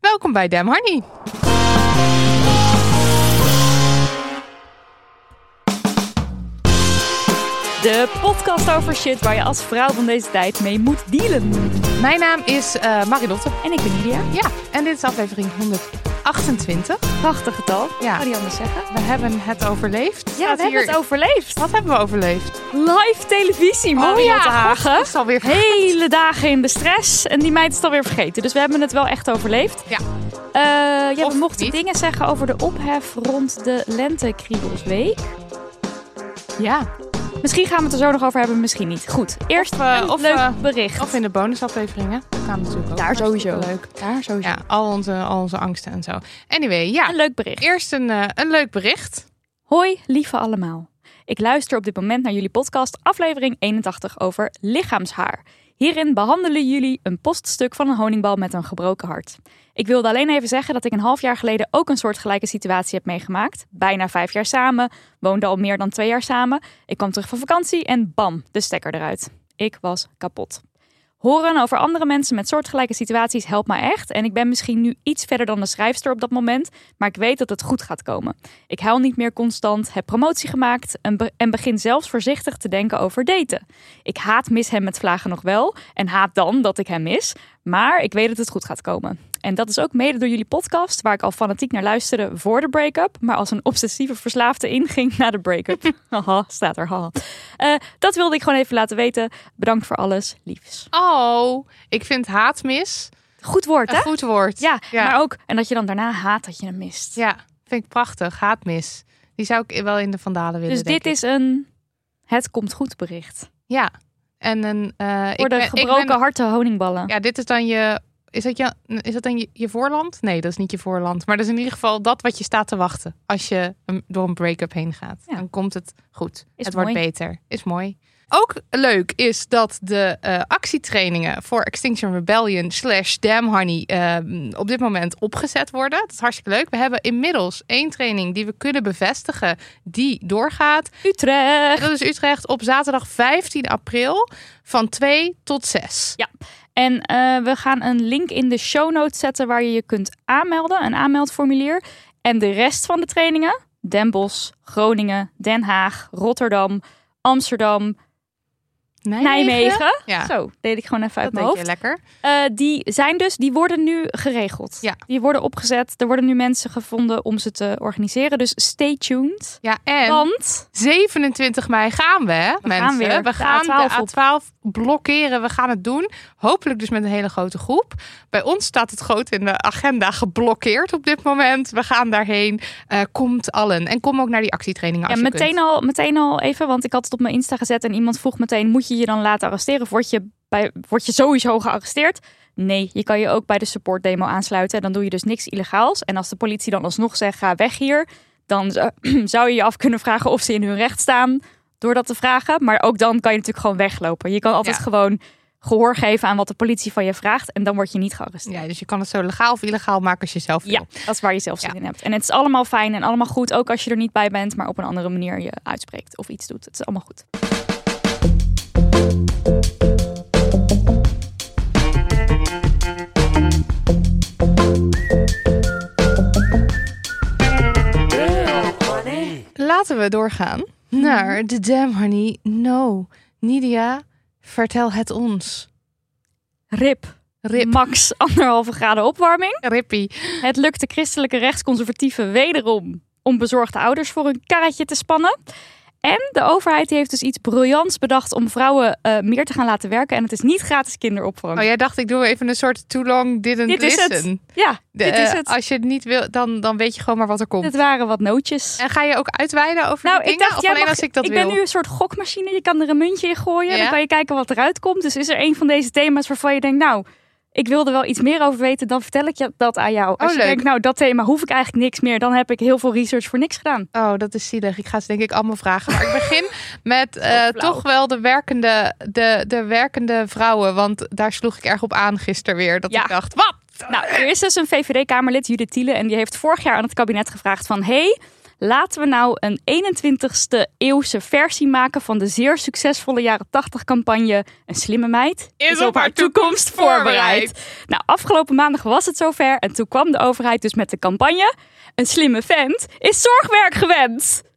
Welkom bij Damn Honey. De podcast over shit waar je als vrouw van deze tijd mee moet dealen. Mijn naam is eh Marilotte. En ik ben Lydia. Ja, en dit is aflevering 128. Prachtig getal. Ja. Kan niet anders zeggen. We hebben het overleefd. Ja, we hebben het overleefd. Wat hebben we overleefd? Live televisie, Marianne ja, Hagen. God, is alweer Hele dagen in de stress. En die meid is het alweer vergeten. Dus we hebben het wel echt overleefd. Ja. Eh, ja, Of we mochten niet. dingen zeggen over de ophef rond de Lentekriebelsweek. Ja, Misschien gaan we het er zo nog over hebben, misschien niet. Goed, eerst Of, eh, een of, leuk eh, bericht. of in de bonusafleveringen. Natuurlijk ook. Daar sowieso. Leuk. Daar sowieso. Ja, al onze, al onze angsten en zo. Anyway, ja. Een leuk bericht. Eerst een, eh, een leuk bericht. Hoi, lieve allemaal. Ik luister op dit moment naar jullie podcast, aflevering 81 over lichaamshaar. Hierin behandelen jullie een poststuk van een honingbal met een gebroken hart. Ik wilde alleen even zeggen dat ik een half jaar geleden ook een soortgelijke situatie heb meegemaakt. Bijna vijf jaar samen, woonde al meer dan twee jaar samen. Ik kwam terug van vakantie en bam, de stekker eruit. Ik was kapot. Horen over andere mensen met soortgelijke situaties helpt me echt. En ik ben misschien nu iets verder dan de schrijfster op dat moment, maar ik weet dat het goed gaat komen. Ik huil niet meer constant, heb promotie gemaakt en, en begin zelfs voorzichtig te denken over daten. Ik haat mis hem met vlagen nog wel en haat dan dat ik hem mis, maar ik weet dat het goed gaat komen. En dat is ook mede door jullie podcast, waar ik al fanatiek naar luisterde voor de break-up, maar als een obsessieve verslaafde inging na de break-up. Haha, staat er. haha. Eh, dat wilde ik gewoon even laten weten. Bedankt voor alles, liefs. Oh, ik vind haatmis Goed woord, een hè? goed woord. Ja, ja. maar ook. En dat je dan daarna haat dat je hem mist. Ja, vind ik prachtig. Haatmis. Die zou ik wel in de vandalen willen. dus dit ik. is een het komt goed bericht. Ja. En een. ik Voor de ben- ik gebroken ben- harten honingballen. Ja, dit is dan je. Is dat, je, is dat dan je, je voorland? Nee, dat is niet je voorland. Maar dat is in ieder geval dat wat je staat te wachten. Als je door een break-up heen gaat. Ja. Dan komt het goed. Is het mooi. wordt beter. Is mooi. Ook leuk is dat de eh, actietrainingen voor Extinction Rebellion slash Damn Honey eh, op dit moment opgezet worden. Dat is hartstikke leuk. We hebben inmiddels één training die we kunnen bevestigen die doorgaat. Utrecht. Dat is Utrecht op zaterdag 15 april van 2 tot 6. Ja. En eh, we gaan een link in de show notes zetten waar je je kunt aanmelden. Een aanmeldformulier. En de rest van de trainingen. Den Bosch, Groningen, Den Haag, Rotterdam, Amsterdam, Nijmegen. Ja. Zo, deed ik gewoon even uit Dat mijn hoofd. je lekker. Eh, die zijn dus, die worden nu geregeld. Ja. Die worden opgezet. Er worden nu mensen gevonden om ze te organiseren. Dus stay tuned. Ja, en Want 27 mei gaan we, hè, mensen. gaan weer we de gaan A12 de op. A12 blokkeren. We gaan het doen. Hopelijk dus met een hele grote groep. Bij ons staat het groot in de agenda geblokkeerd op dit moment. We gaan daarheen. Eh, komt allen. En kom ook naar die actietrainingen ja, als je meteen kunt. al, meteen al even, want ik had het op mijn Insta gezet en iemand vroeg meteen: moet je je dan laten arresteren? Of word je, bij, word je sowieso gearresteerd? Nee, je kan je ook bij de support demo aansluiten. Dan doe je dus niks illegaals. En als de politie dan alsnog zegt: ga weg hier, dan zou je je af kunnen vragen of ze in hun recht staan door dat te vragen. Maar ook dan kan je natuurlijk gewoon weglopen. Je kan altijd Ja. gewoon gehoor geven aan wat de politie van je vraagt en dan word je niet gearresteerd. Ja, dus je kan het zo legaal of illegaal maken als je zelf wil. Ja, dat is waar je zelf zin Ja. in hebt. En het is allemaal fijn en allemaal goed, ook als je er niet bij bent, maar op een andere manier je uitspreekt of iets doet. Het is allemaal goed. Laten we doorgaan mhm. naar de Damn Honey. No, Nidia, vertel het ons. Rip. Max anderhalve graden opwarming. Rippie. Het lukt de christelijke rechtsconservatieven wederom om bezorgde ouders voor een karretje te spannen. En de overheid heeft dus iets briljants bedacht om vrouwen eh, meer te gaan laten werken. En het is niet gratis kinderopvang. Oh, jij dacht ik doe even een soort too long didn't dit is listen. het. Ja, De, dit is eh, het. Als je het niet wil, dan, dan weet je gewoon maar wat er komt. Dit waren wat nootjes. En ga je ook uitweiden over Nou, die ik dingen? dacht, of alleen mag- als ik dat ik wil? ben nu een soort gokmachine. Je kan er een muntje in gooien. Ja. Dan kan je kijken wat eruit komt. Dus is er een van deze thema's waarvan je denkt, nou, ik wil er wel iets meer over weten. Dan vertel ik je dat aan jou. Als Oh, je leuk. denkt, nou, dat thema hoef ik eigenlijk niks meer. Dan heb ik heel veel research voor niks gedaan. Oh, dat is zielig. Ik ga ze denk ik allemaal vragen. Maar ik begin met eh, toch wel de werkende, de, de werkende vrouwen. Want daar sloeg ik erg op aan gisteren weer. Dat Ja. ik dacht, wat? Nou, er is dus een VVD-Kamerlid, Judith Tiele, en die heeft vorig jaar aan het kabinet gevraagd van... hey, laten we nou een 21ste eeuwse versie maken van de zeer succesvolle jaren 80 campagne Een slimme meid Is op haar toekomst voorbereid. Nou, afgelopen maandag was het zover en toen kwam de overheid dus met de campagne... Een slimme vent is zorgwerk gewend.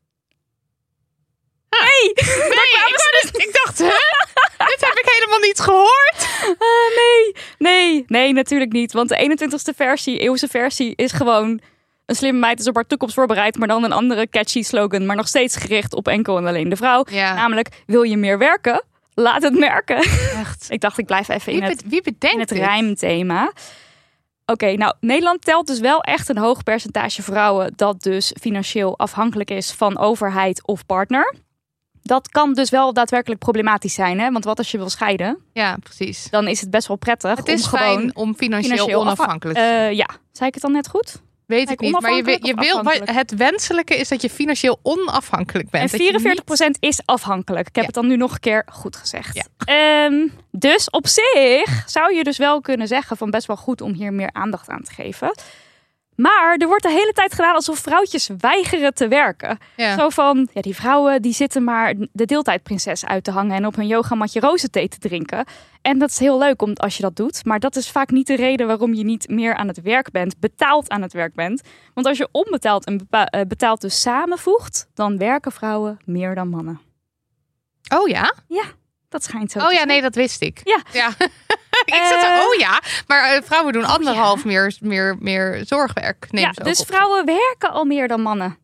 Nee, Nee, ik, wou dus- ik dacht, hè? Dit heb ik helemaal niet gehoord. Ah, nee, nee, nee, natuurlijk niet. Want de 21ste versie, eeuwse versie, is gewoon... Een slimme meid is op haar toekomst voorbereid, maar dan een andere catchy slogan. Maar nog steeds gericht op enkel en alleen de vrouw. Ja. Namelijk, wil je meer werken? Laat het merken. Echt. Ik dacht, ik blijf even Wie, in het, wie bedenkt in het dit? rijmthema. Oké, nou, Nederland telt dus wel echt een hoog percentage vrouwen... dat dus financieel afhankelijk is van overheid of partner. Dat kan dus wel daadwerkelijk problematisch zijn, hè? Want wat als je wil scheiden? Ja, precies. Dan is het best wel prettig Het is om gewoon fijn om financieel, financieel onafhankelijk te zijn. eh, ja, zei ik het dan net goed? Weet ik niet. Maar je, je wil, het wenselijke is dat je financieel onafhankelijk bent. En Dat je 44% is afhankelijk. Ik heb Ja. het dan nu nog een keer goed gezegd. Ja. Ehm, dus op zich zou je dus wel kunnen zeggen van best wel goed om hier meer aandacht aan te geven. Maar er wordt de hele tijd gedaan alsof vrouwtjes weigeren te werken. Ja. Zo van, ja, die vrouwen die zitten maar de deeltijdprinses uit te hangen en op hun yogamatje rozenthee te drinken. En dat is heel leuk om, als je dat doet. Maar dat is vaak niet de reden waarom je niet meer aan het werk bent, betaald aan het werk bent. Want als je onbetaald en eh, betaald dus samenvoegt, dan werken vrouwen meer dan mannen. Oh ja? Dat schijnt zo. Oh ja, nee, dat wist ik. Ja. ja. Ik zat Eh, oh ja. Maar eh, vrouwen doen anderhalf meer, meer, meer zorgwerk. Neem ja, ze ook dus op. vrouwen werken al meer dan mannen.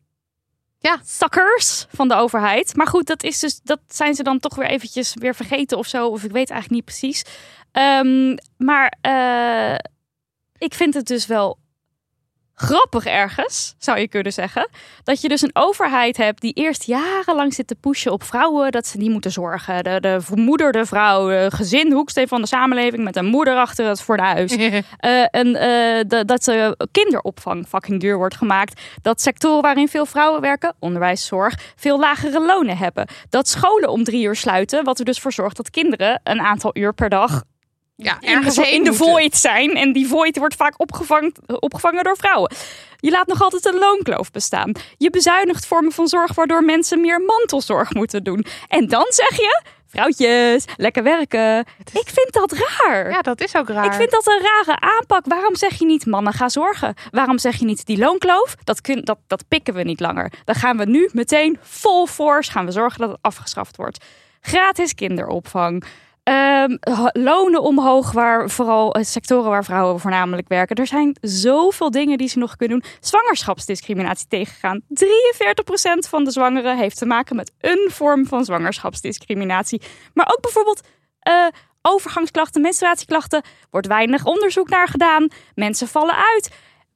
Ja. Suckers van de overheid. Maar goed, dat, is dus, dat zijn ze dan toch weer eventjes weer vergeten of zo. Of ik weet eigenlijk niet precies. Ehm, maar eh, ik vind het dus wel grappig ergens, zou je kunnen zeggen. Dat je dus een overheid hebt die eerst jarenlang zit te pushen op vrouwen. Dat ze niet moeten zorgen. De, de vermoederde vrouw, de gezin, hoeksteen van de samenleving met een moeder achter het fornuis. Eh, en eh, de- dat ze kinderopvang fucking duur wordt gemaakt. Dat sectoren waarin veel vrouwen werken, onderwijs, zorg, veel lagere lonen hebben. Dat scholen om drie uur sluiten, wat er dus voor zorgt dat kinderen een aantal uur per dag ja, in de, ergens in de void zijn. En die void wordt vaak opgevangen, opgevangen door vrouwen. Je laat nog altijd een loonkloof bestaan. Je bezuinigt vormen van zorg waardoor mensen meer mantelzorg moeten doen. En dan zeg je, vrouwtjes, lekker werken. Ik vind dat raar. Ja, dat is ook raar. Ik vind dat een rare aanpak. Waarom zeg je niet mannen ga zorgen? Waarom zeg je niet die loonkloof? Dat, kun, dat, dat pikken we niet langer. Dan gaan we nu meteen vol force gaan we zorgen dat het afgeschaft wordt. Gratis kinderopvang. Ho- lonen omhoog, waar vooral eh, sectoren waar vrouwen voornamelijk werken. Er zijn zoveel dingen die ze nog kunnen doen. Zwangerschapsdiscriminatie tegengaan. 43% van de zwangeren heeft te maken met een vorm van zwangerschapsdiscriminatie. Maar ook bijvoorbeeld eh, overgangsklachten, menstruatieklachten. Wordt weinig onderzoek naar gedaan. Mensen vallen uit.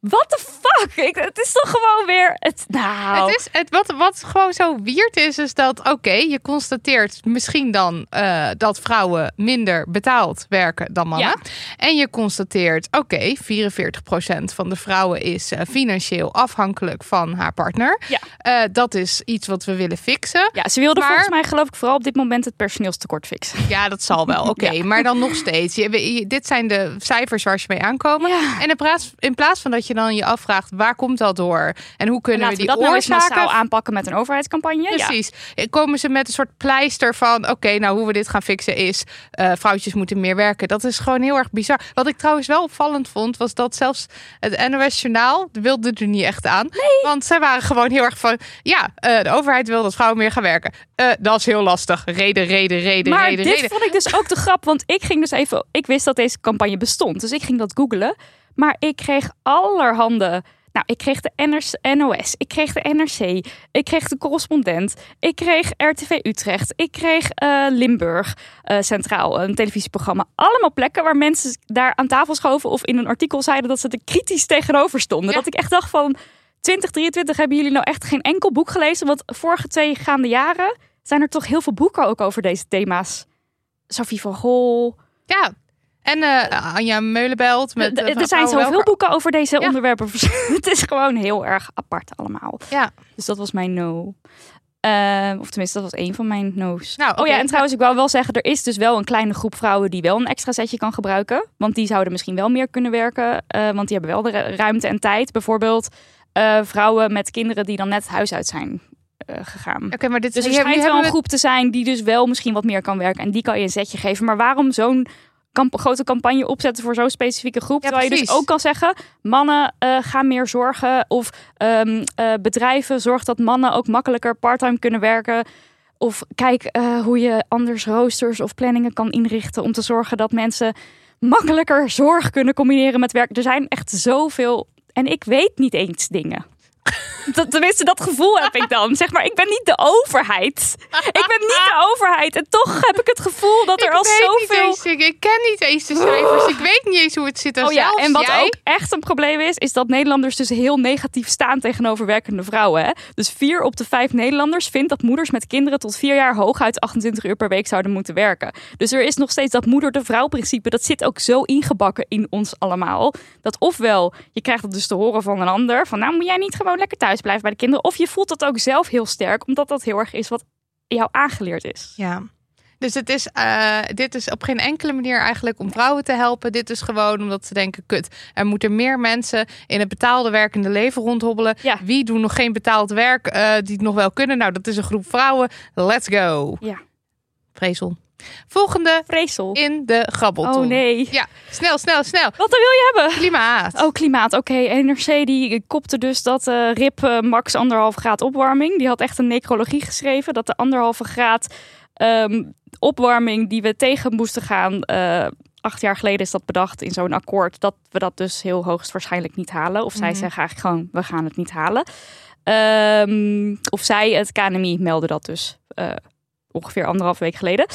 What the fuck? Ik, het is toch gewoon weer... Het, nou, Het is, het, wat, wat gewoon zo weird is, is dat, oké, je constateert misschien dan eh, dat vrouwen minder betaald werken dan mannen. Ja. En je constateert, oké, 44% van de vrouwen is eh, financieel afhankelijk van haar partner. Ja. Eh, dat is iets wat we willen fixen. Ja, ze wilden Maar- volgens mij geloof ik vooral op dit moment het personeelstekort fixen. Ja, dat zal wel. Oké, Ja. maar dan nog steeds. Je, je- dit zijn de cijfers waar ze mee aankomen. Ja. En in plaats, in plaats van dat je je dan je afvraagt, waar komt dat door? En hoe kunnen we we die dat nou oorzaken massaal aanpakken met een overheidscampagne. Ja. Precies. Komen ze met een soort pleister van... oké, nou hoe we dit gaan fixen is... eh, vrouwtjes moeten meer werken. Dat is gewoon heel erg bizar. Wat ik trouwens wel opvallend vond... was dat zelfs het NOS Journaal wilde er niet echt aan. Want zij waren gewoon heel erg van... ja, eh, de overheid wil dat vrouwen meer gaan werken. Eh, dat is heel lastig. Reden, reden, reden, Maar reden, dit reden. vond ik dus ook de grap, want ik ging dus even, ik wist dat deze campagne bestond, dus ik ging dat googlen. Maar ik kreeg allerhande, nou, ik kreeg de NOS, ik kreeg de NRC, ik kreeg de correspondent, ik kreeg RTV Utrecht, ik kreeg eh, Limburg eh, Centraal, een televisieprogramma. Allemaal plekken waar mensen daar aan tafel schoven of in een artikel zeiden dat ze er kritisch tegenover stonden. Ja. Dat ik echt dacht van, 2023 hebben jullie nou echt geen enkel boek gelezen? Want vorige twee gaande jaren zijn er toch heel veel boeken ook over deze thema's. Sophie van Gol. Ja. En eh Anja Meulenbelt. Met, eh, er zijn zoveel boeken over deze Ja. onderwerpen. het is gewoon heel erg apart allemaal. Ja. Dus dat was mijn no. Eh, of tenminste, dat was één van mijn no's. Nou, Oh ja, en trouwens, ik wou wel zeggen, er is dus wel een kleine groep vrouwen die wel een extra setje kan gebruiken. Want die zouden misschien wel meer kunnen werken. eh, want die hebben wel de ru- ruimte en tijd. Bijvoorbeeld vrouwen met kinderen die dan net het huis uit zijn gegaan. Oké, maar dit Dus er schijnt wel een we- groep te zijn die dus wel misschien wat meer kan werken. En die kan je een zetje geven. Maar waarom zo'n kamp- grote campagne opzetten voor zo'n specifieke groep? Ja, Terwijl je dus ook kan zeggen, mannen eh, gaan meer zorgen. Of ehm, eh, bedrijven zorgen dat mannen ook makkelijker parttime kunnen werken. Of kijk eh, hoe je anders roosters of planningen kan inrichten om te zorgen dat mensen makkelijker zorg kunnen combineren met werk. Er zijn echt zoveel. En ik weet niet eens dingen. Dat, tenminste, dat gevoel heb ik dan. Zeg maar, ik ben niet de overheid. Ik ben niet de overheid. En toch heb ik het gevoel dat er ik al zoveel... eens, ik, ken niet eens de cijfers. Ik weet niet eens hoe het zit. Oh ja, zelfs en wat jij- ook echt een probleem is, is dat Nederlanders dus heel negatief staan tegenover werkende vrouwen. Hè? Dus vier op de vijf Nederlanders vindt dat moeders met kinderen tot vier jaar hooguit 28 uur per week zouden moeten werken. Dus er is nog steeds dat moeder de vrouw principe. Dat zit ook zo ingebakken in ons allemaal. Dat ofwel, je krijgt het dus te horen van een ander, van nou moet jij niet gewoon lekker thuis blijven bij de kinderen. Of je voelt dat ook zelf heel sterk, omdat dat heel erg is wat jou aangeleerd is. Ja. Dus het is, eh, dit is op geen enkele manier eigenlijk om vrouwen te helpen. Dit is gewoon omdat ze denken, kut, er moeten meer mensen in het betaalde werkende leven rondhobbelen. Ja. Wie doen nog geen betaald werk eh, die het nog wel kunnen? Nou, dat is een groep vrouwen. Let's go. Ja. Vrezel. Volgende Vreesel. in de grabbelton. Oh nee. Ja, snel, snel, snel. Wat wil je hebben? Klimaat. Oh, klimaat. Oké, NRC die kopte dus dat eh, RIP eh, max anderhalf graad opwarming. Die had echt een necrologie geschreven dat de anderhalve graad ehm, opwarming die we tegen moesten gaan. eh, acht jaar geleden is dat bedacht in zo'n akkoord dat we dat dus heel hoogstwaarschijnlijk niet halen. Of zij Mhm. zeggen eigenlijk gewoon we gaan het niet halen. Ehm, of zij, het KNMI, meldde dat dus ongeveer anderhalf week geleden.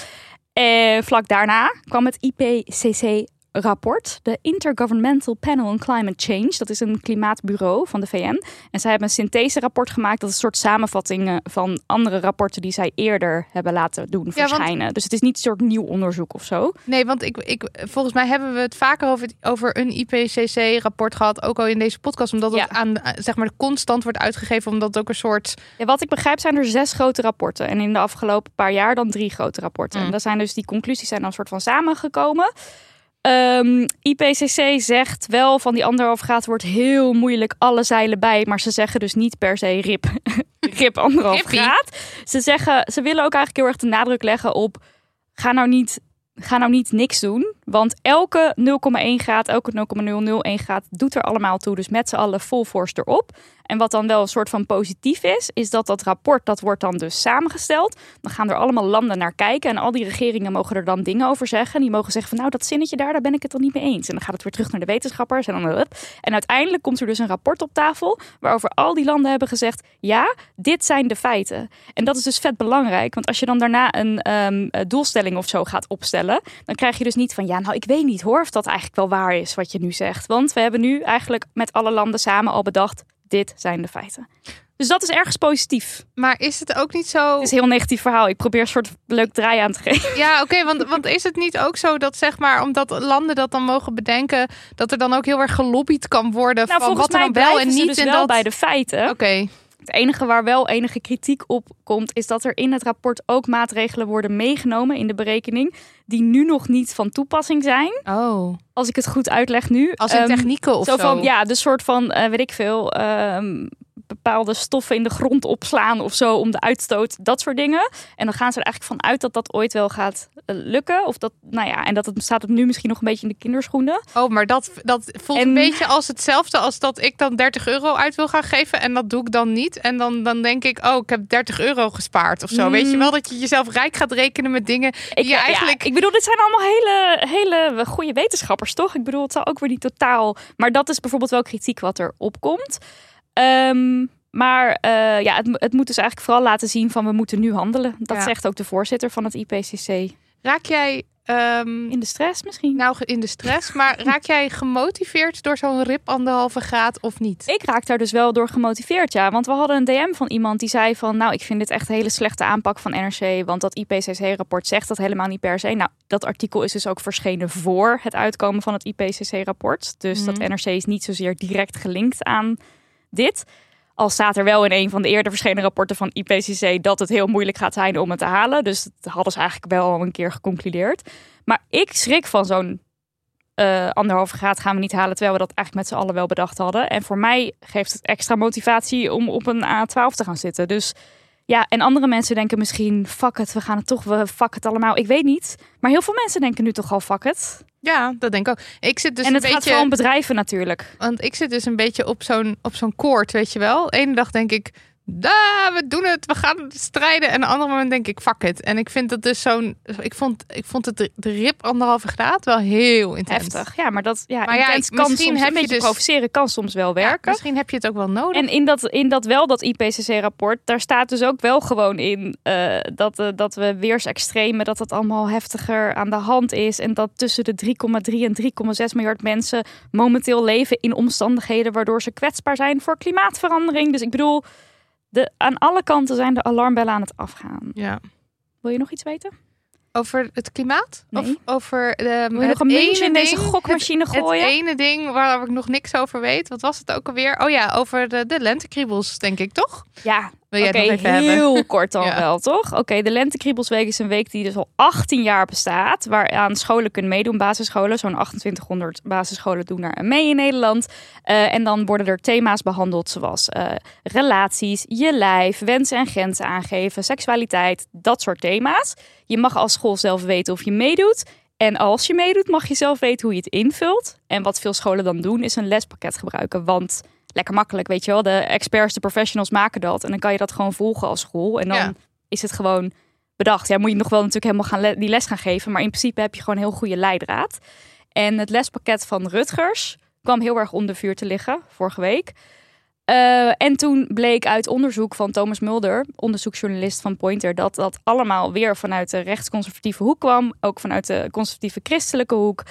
En vlak daarna kwam het IPCC rapport, de Intergovernmental Panel on Climate Change. Dat is een klimaatbureau van de VN. En zij hebben een synthese-rapport gemaakt. Dat is een soort samenvatting eh, van andere rapporten die zij eerder hebben laten doen want- verschijnen. Dus het is niet een soort nieuw onderzoek of zo. Nee, want ik, ik, volgens mij hebben we het vaker over, over een IPCC-rapport gehad. Ook al in deze podcast. Omdat het Ja. aan eh, zeg maar, constant wordt uitgegeven. Omdat het ook een soort. Ja, wat ik begrijp zijn er zes grote rapporten. En in de afgelopen paar jaar dan drie grote rapporten. Mm. En daar zijn dus die conclusies zijn dan een soort van samengekomen. Ehm, IPCC zegt wel van die anderhalf graad wordt heel moeilijk alle zeilen bij. Maar ze zeggen dus niet per se rip, rip anderhalf Rippie. graad. Ze, zeggen, ze willen ook eigenlijk heel erg de nadruk leggen op ga nou niet, ga nou niet niks doen. Want elke 0,1 graad, elke 0,001 graad doet er allemaal toe. Dus met z'n allen full force erop. En wat dan wel een soort van positief is, is dat dat rapport, dat wordt dan dus samengesteld. Dan gaan er allemaal landen naar kijken en al die regeringen mogen er dan dingen over zeggen. Die mogen zeggen van nou, dat zinnetje daar, daar ben ik het dan niet mee eens. En dan gaat het weer terug naar de wetenschappers en dan. En uiteindelijk komt er dus een rapport op tafel waarover al die landen hebben gezegd, ja, dit zijn de feiten. En dat is dus vet belangrijk, want als je dan daarna een ehm, eh, doelstelling of zo gaat opstellen, dan krijg je dus niet van ja, nou, ik weet niet hoor of dat eigenlijk wel waar is wat je nu zegt. Want we hebben nu eigenlijk met alle landen samen al bedacht, dit zijn de feiten. Dus dat is ergens positief. Maar is het ook niet zo. Het is een heel negatief verhaal. Ik probeer een soort leuk draai aan te geven. Ja, oké, want, want is het niet ook zo dat zeg maar, omdat landen dat dan mogen bedenken, dat er dan ook heel erg gelobbyd kan worden Nou, van wat er mij dan wel en niet dus en wel dat. bij de feiten. Oké, Het enige waar wel enige kritiek op komt, is dat er in het rapport ook maatregelen worden meegenomen in de berekening, die nu nog niet van toepassing zijn. Oh. Als ik het goed uitleg nu. Als in Ehm, technieken of zo. van, ja, de soort van, eh, weet ik veel, ehm, bepaalde stoffen in de grond opslaan of zo om de uitstoot, dat soort dingen. En dan gaan ze er eigenlijk van uit dat dat ooit wel gaat eh, lukken. Of dat, nou ja, en dat het staat het nu misschien nog een beetje in de kinderschoenen. Oh, maar dat, dat voelt En- een beetje als hetzelfde als dat ik dan 30 euro uit wil gaan geven. En dat doe ik dan niet. En dan, dan denk ik, oh, ik heb 30 euro gespaard of zo. Weet je wel dat je jezelf rijk gaat rekenen met dingen die Ik, je ja, eigenlijk... ik bedoel, dit zijn allemaal hele, hele goede wetenschappers, toch? Ik bedoel, het zal ook weer niet totaal. Maar dat is bijvoorbeeld wel kritiek wat er opkomt. Ehm, maar eh, ja, het, het moet dus eigenlijk vooral laten zien van we moeten nu handelen. Dat Ja. zegt ook de voorzitter van het IPCC. Raak jij ehm, In de stress misschien? nou in de stress, maar raak jij gemotiveerd door zo'n rip anderhalve graad of niet? Ik raak daar dus wel door gemotiveerd, ja. Want we hadden een DM van iemand die zei van... nou, ik vind dit echt een hele slechte aanpak van NRC... want dat IPCC-rapport zegt dat helemaal niet per se. Nou, dat artikel is dus ook verschenen voor het uitkomen van het IPCC-rapport. Dus dat NRC is niet zozeer direct gelinkt aan dit. Al staat er wel in een van de eerder verschenen rapporten van IPCC... dat het heel moeilijk gaat zijn om het te halen. Dus dat hadden ze eigenlijk wel al een keer geconcludeerd. Maar ik schrik van zo'n eh anderhalve graad gaan we niet halen, terwijl we dat eigenlijk met z'n allen wel bedacht hadden. En voor mij geeft het extra motivatie om op een A12 te gaan zitten. Dus ja, en andere mensen denken misschien, fuck het, we gaan het toch, we fuck het allemaal. Ik weet niet. Maar heel veel mensen denken nu toch al fuck het. Ja, dat denk ik ook. Ik zit dus en het een gaat beetje... vooral om bedrijven natuurlijk. Want ik zit dus een beetje op zo'n, op zo'n koord, weet je wel. Ene dag denk ik, "Da, we doen het, we gaan strijden. En de andere moment denk ik, fuck it. En ik vind dat dus zo'n... Ik vond, ik vond het de, de rip anderhalve graad wel heel intens. Heftig. Ja, maar dat ja, Maar ja, kan misschien soms heb een je beetje dus- provoceren, kan soms wel Ja, werken. misschien heb je het ook wel nodig. En in dat, in dat wel, dat IPCC-rapport, daar staat dus ook wel gewoon in eh, dat, eh, dat we weersextremen, dat het allemaal heftiger aan de hand is. En dat tussen de 3,3 en 3,6 miljard mensen momenteel leven in omstandigheden waardoor ze kwetsbaar zijn voor klimaatverandering. Dus ik bedoel, de, aan alle kanten zijn de alarmbellen aan het afgaan. ja. Wil je nog iets weten? Over het klimaat? Nee. Of over de, Wil je nog een muntje in deze gokmachine het, gooien? Het ene ding waar ik nog niks over weet. Wat was het ook alweer? Oh ja, over de, de lentekriebels, denk ik, toch? Ja, Wil jij het nog even hebben? heel kort dan Ja. wel, toch? Oké, de Lentekriebelsweek is een week die dus al 18 jaar bestaat. Waaraan scholen kunnen meedoen, basisscholen. Zo'n 2800 basisscholen doen daar mee in Nederland. Eh, en dan worden er thema's behandeld zoals eh, relaties, je lijf, wensen en grenzen aangeven, seksualiteit, dat soort thema's. Je mag als school zelf weten of je meedoet. En als je meedoet, mag je zelf weten hoe je het invult. En wat veel scholen dan doen, is een lespakket gebruiken. Want lekker makkelijk, weet je wel. De experts, de professionals maken dat. En dan kan je dat gewoon volgen als school. En dan Ja. is het gewoon bedacht. Ja, moet je nog wel natuurlijk helemaal gaan le- die les gaan geven. Maar in principe heb je gewoon een heel goede leidraad. En het lespakket van Rutgers kwam heel erg onder vuur te liggen vorige week. Eh, en toen bleek uit onderzoek van Thomas Mulder, onderzoeksjournalist van Pointer, dat dat allemaal weer vanuit de rechtsconservatieve hoek kwam. Ook vanuit de conservatieve christelijke hoek.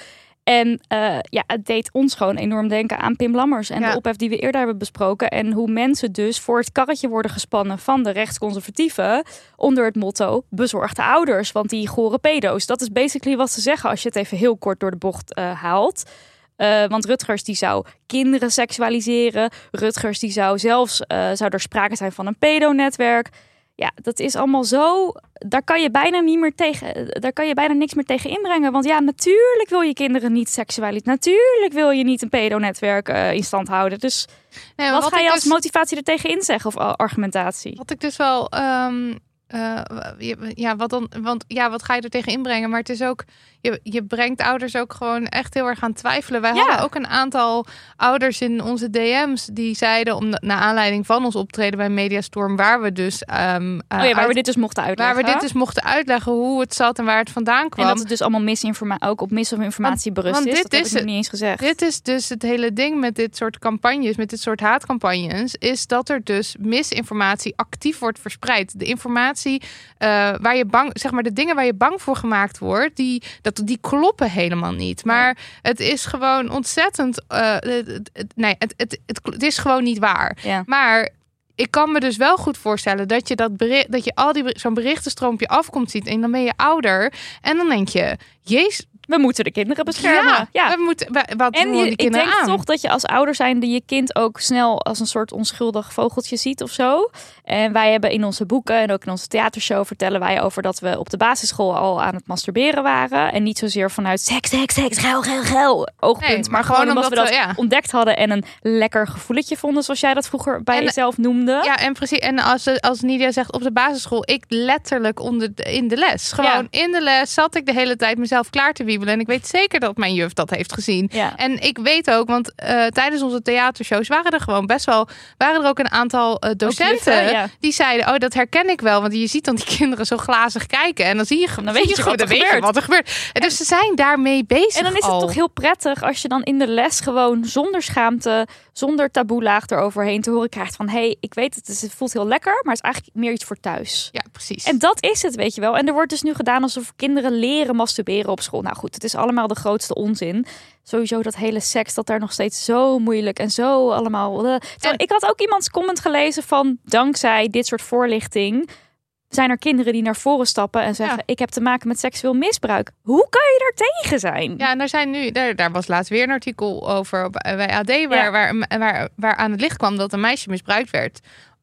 En eh, ja, het deed ons gewoon enorm denken aan Pim Lammers en Ja. de ophef die we eerder hebben besproken. En hoe mensen dus voor het karretje worden gespannen van de rechtsconservatieven onder het motto bezorgde ouders. Want die gore pedo's, dat is basically wat ze zeggen als je het even heel kort door de bocht eh, haalt. Eh, want Rutgers die zou kinderen seksualiseren. Rutgers die zou zelfs, zou er sprake zijn van een pedonetwerk. Ja, dat is allemaal zo. Daar kan je bijna niet meer tegen. Daar kan je bijna niks meer tegen inbrengen. Want ja, natuurlijk wil je kinderen niet seksualiseren. Natuurlijk wil je niet een pedonetwerk eh in stand houden. Dus Nee, wat, ga je als dus- motivatie er tegen inzeggen of a- argumentatie? Wat ik dus wel. ehm, eh, ja, wat dan? Want ja, wat ga je er tegen inbrengen? Maar het is ook. Je, je brengt ouders ook gewoon echt heel erg aan twijfelen. Wij Ja. hadden ook een aantal ouders in onze DM's die zeiden, om naar aanleiding van ons optreden bij Mediastorm, waar we dus. ehm, eh, Oh ja, waar uit- we dit dus mochten uitleggen. waar we dit dus mochten uitleggen hoe het zat en waar het vandaan kwam. en dat het dus allemaal misinformatie, ook op misinformatie berust want is. dit dat heb is ik niet eens gezegd. Dit is dus het hele ding met dit soort campagnes, met dit soort haatcampagnes, is dat er dus misinformatie actief wordt verspreid. De informatie eh, waar je bang, zeg maar, de dingen waar je bang voor gemaakt wordt, die, dat, die kloppen helemaal niet. Maar het is gewoon ontzettend. eh, het, het- het- nee, het, het, het, het is gewoon niet waar. Ja. Maar ik kan me dus wel goed voorstellen dat je dat bericht, dat je al die zo'n berichtenstroompje afkomt ziet en dan ben je ouder en dan denk je, jezus, we moeten de kinderen beschermen. Ja, we moeten, we- wat En je, die ik denk aan? toch dat je als ouder zijnde je kind ook snel als een soort onschuldig vogeltje ziet of zo. En wij hebben in onze boeken en ook in onze theatershow vertellen wij over dat we op de basisschool al aan het masturberen waren. En niet zozeer vanuit seks, seks, seks, geil, geil, geil oogpunt. Nee, maar, gewoon omdat, we dat ja. ontdekt hadden en een lekker gevoeletje vonden, zoals jij dat vroeger bij En- jezelf noemde. Ja, en precies. En als, als Nidia zegt op de basisschool, ik letterlijk onder de, in de les. Gewoon in de les zat ik de hele tijd mezelf klaar te wiebelen. En ik weet zeker dat mijn juf dat heeft gezien. Ja. En ik weet ook, want eh, tijdens onze theatershows waren er gewoon best wel, waren er ook een aantal eh, docenten juffen, ja. die zeiden, oh dat herken ik wel, want je ziet dan die kinderen zo glazig kijken en dan zie je, gewoon- Dan weet je gewoon wat er dan weet je gebeurt. wat er gebeurt. En dus ze zijn daarmee bezig. En dan is het al. toch heel prettig als je dan in de les gewoon zonder schaamte, zonder taboelaag eroverheen te horen krijgt van hé, hey, ik weet het, het voelt heel lekker, maar het is eigenlijk meer iets voor thuis. Ja, precies. En dat is het, weet je wel. En er wordt dus nu gedaan alsof kinderen leren masturberen op school. Nou goed, het is allemaal de grootste onzin. Sowieso dat hele seks, dat daar nog steeds zo moeilijk en zo allemaal... eh. En- ik had ook iemands comment gelezen van... dankzij dit soort voorlichting zijn er kinderen die naar voren stappen en zeggen... Ja. ik heb te maken met seksueel misbruik. Hoe kan je daar tegen zijn? Ja, en daar zijn nu, daar, daar was laatst weer een artikel over op- bij AD, waar, Ja. waar, waar, waar aan het licht kwam dat een meisje misbruikt werd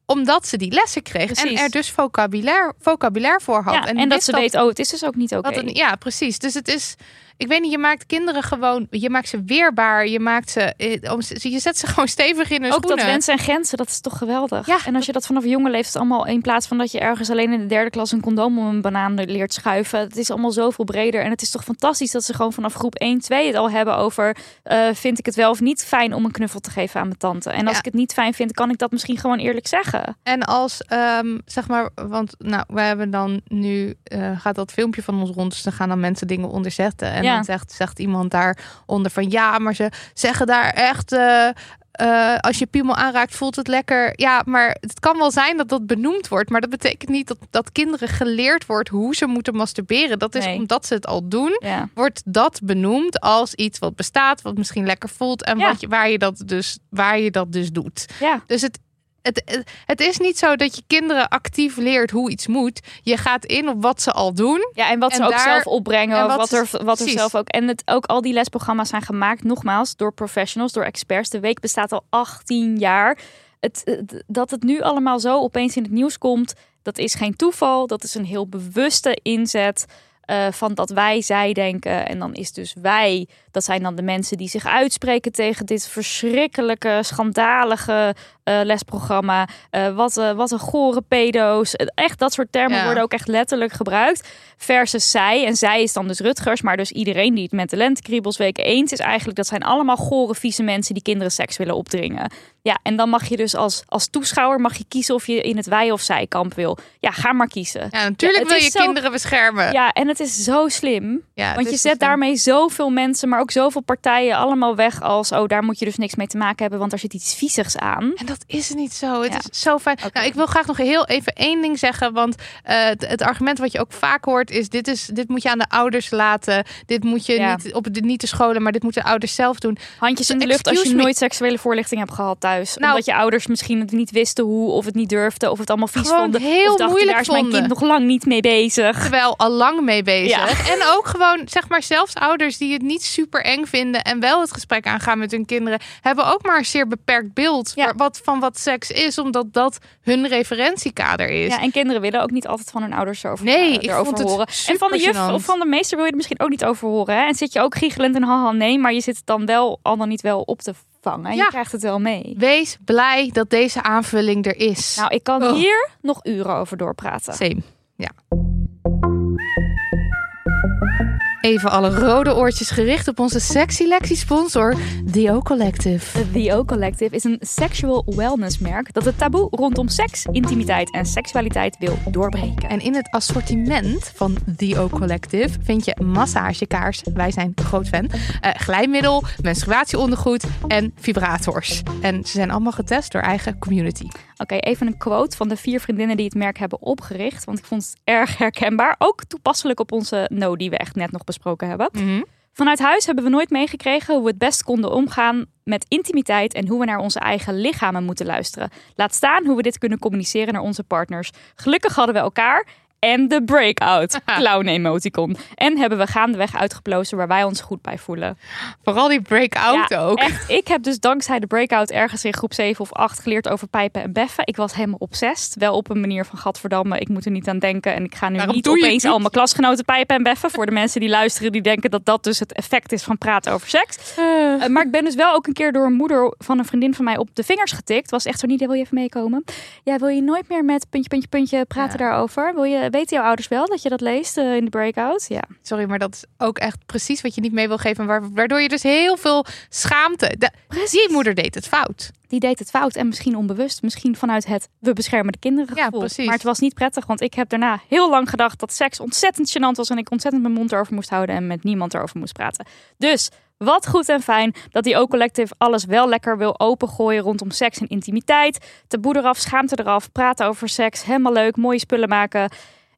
omdat ze die lessen kreeg Precies. en er dus vocabulaire, vocabulaire voor had. Ja, en, dat ze weet, oh, het is dus ook niet oké. ja, precies. Dus het is, ik weet niet, je maakt kinderen gewoon, je maakt ze weerbaar, je maakt ze, eh, je zet ze gewoon stevig in hun Ook dat wensen en grenzen, dat is toch geweldig. Ja, en als je dat vanaf jonge leeftijd allemaal, in plaats van dat je ergens alleen in de derde klas een condoom om een banaan leert schuiven, het is allemaal zoveel breder. En het is toch fantastisch dat ze gewoon vanaf groep 1, 2 het al hebben over, eh, vind ik het wel of niet fijn om een knuffel te geven aan mijn tante. En als Ja. ik het niet fijn vind, kan ik dat misschien gewoon eerlijk zeggen. En als, ehm, zeg maar, want nou, we hebben dan nu, eh, gaat dat filmpje van ons rond, dus dan gaan dan mensen dingen onderzetten. En Ja. dan zegt, zegt iemand daaronder van, ja, maar ze zeggen daar echt, eh, eh, als je piemel aanraakt, voelt het lekker. Ja, maar het kan wel zijn dat dat benoemd wordt, maar dat betekent niet dat, dat kinderen geleerd wordt hoe ze moeten masturberen. Dat is Nee. omdat ze het al doen, Ja. wordt dat benoemd als iets wat bestaat, wat misschien lekker voelt en Ja. wat je, waar, je dat dus, waar je dat dus doet. Ja. Dus het, het, het- is niet zo dat je kinderen actief leert hoe iets moet. Je gaat in op wat ze al doen. Ja, en wat ze ook daar- zelf opbrengen, en wat, wat- er, wat er zelf ook. En het, ook al die lesprogramma's zijn gemaakt, nogmaals, door professionals, door experts. De week bestaat al 18 jaar. Het, het- dat het nu allemaal zo opeens in het nieuws komt, dat is geen toeval. Dat is een heel bewuste inzet. eh, van dat wij zij denken. En dan is dus wij, dat zijn dan de mensen die zich uitspreken tegen dit verschrikkelijke, schandalige lesprogramma. Eh, wat, eh, wat een gore pedo's. Eh, Echt dat soort termen Ja. worden ook echt letterlijk gebruikt. Versus zij. En zij is dan dus Rutgers. Maar dus iedereen die het met de lentekriebelsweken eens is eigenlijk... dat zijn allemaal gore, vieze mensen die kinderen seks willen opdringen. Ja, en dan mag je dus als, als toeschouwer mag je kiezen of je in het wij- of zij-kamp wil. Ja, ga maar kiezen. Ja, natuurlijk wil je zo- kinderen beschermen. Ja, en het is zo slim. Ja, Want je zet daarmee zoveel mensen, maar ook zoveel partijen allemaal weg als... oh, daar moet je dus niks mee te maken hebben, want daar zit iets viezigs aan. En dat is niet zo. Het Ja. is zo fijn. Nou, ik wil graag nog heel even één ding zeggen. Want eh, het, het argument wat je ook vaak hoort is dit, is... dit moet je aan de ouders laten. Dit moet je Ja. niet op de, niet de scholen, maar dit moeten ouders zelf doen. Handjes in de lucht als je me. nooit seksuele voorlichting hebt gehad thuis. Nou- Omdat je ouders misschien het niet wisten hoe, of het niet durfden, of het allemaal vies Gewoon vonden. heel of dachten, moeilijk daar is mijn vonden. kind nog lang niet mee bezig. Terwijl al lang mee bezig. Ja. En ook gewoon, zeg maar, zelfs ouders die het niet super eng vinden en wel het gesprek aangaan met hun kinderen, hebben ook maar een zeer beperkt beeld Ja. wat, van wat seks is, omdat dat hun referentiekader is. Ja, en kinderen willen ook niet altijd van hun ouders erover, Nee, eh, ik vond het horen. En van de juf of van de meester wil je er misschien ook niet over horen. Hè? En zit je ook giechelend en haha nee, maar je zit het dan wel al dan niet wel op te vangen. Ja. je krijgt het wel mee. Wees blij dat deze aanvulling er is. Nou, ik kan Oh. hier nog uren over doorpraten. Same. Ja. Even alle rode oortjes gericht op onze sexy lectie sponsor, The O Collective. The O Collective is een sexual wellness merk dat het taboe rondom seks, intimiteit en seksualiteit wil doorbreken. En in het assortiment van The O Collective vind je massagekaars, wij zijn groot fan, eh, glijmiddel, menstruatieondergoed en vibrators. En ze zijn allemaal getest door eigen community. Oké, even een quote van de vier vriendinnen die het merk hebben opgericht. Want ik vond het erg herkenbaar. Ook toepasselijk op onze no die we echt net nog besproken hebben. Vanuit huis hebben we nooit meegekregen hoe we het best konden omgaan met intimiteit en hoe we naar onze eigen lichamen moeten luisteren. Laat staan hoe we dit kunnen communiceren naar onze partners. Gelukkig hadden we elkaar en de breakout clown emoticon. En hebben we gaandeweg uitgeplozen waar wij ons goed bij voelen. Vooral die break-out Ja, ook. Echt, ik heb dus dankzij de breakout ergens in groep 7 of 8 geleerd over pijpen en beffen. Ik was helemaal obsessed. Wel op een manier van gadverdamme, ik moet er niet aan denken. En ik ga nu Waarom niet opeens al mijn klasgenoten pijpen en beffen. Voor de mensen die luisteren, die denken dat dat dus het effect is van praten over seks. Eh, maar ik ben dus wel ook een keer door een moeder van een vriendin van mij op de vingers getikt. Was echt zo niet, wil je even meekomen? Ja, wil je nooit meer met puntje, puntje, puntje praten daarover? Wil je, weten jouw ouders wel dat je dat leest eh, in de breakout? Ja. Sorry, maar dat is ook echt precies wat je niet mee wil geven. waar- Waardoor je dus heel veel schaamte... De, die moeder deed het fout. die deed het fout en misschien onbewust. Misschien vanuit het we beschermen de kinderen Ja, gevoel. precies. Maar het was niet prettig, want ik heb daarna heel lang gedacht dat seks ontzettend gênant was en ik ontzettend mijn mond erover moest houden en met niemand erover moest praten. Dus wat goed en fijn dat die O-Collective alles wel lekker wil opengooien rondom seks en intimiteit. Taboe eraf, schaamte eraf, praten over seks, helemaal leuk, mooie spullen maken.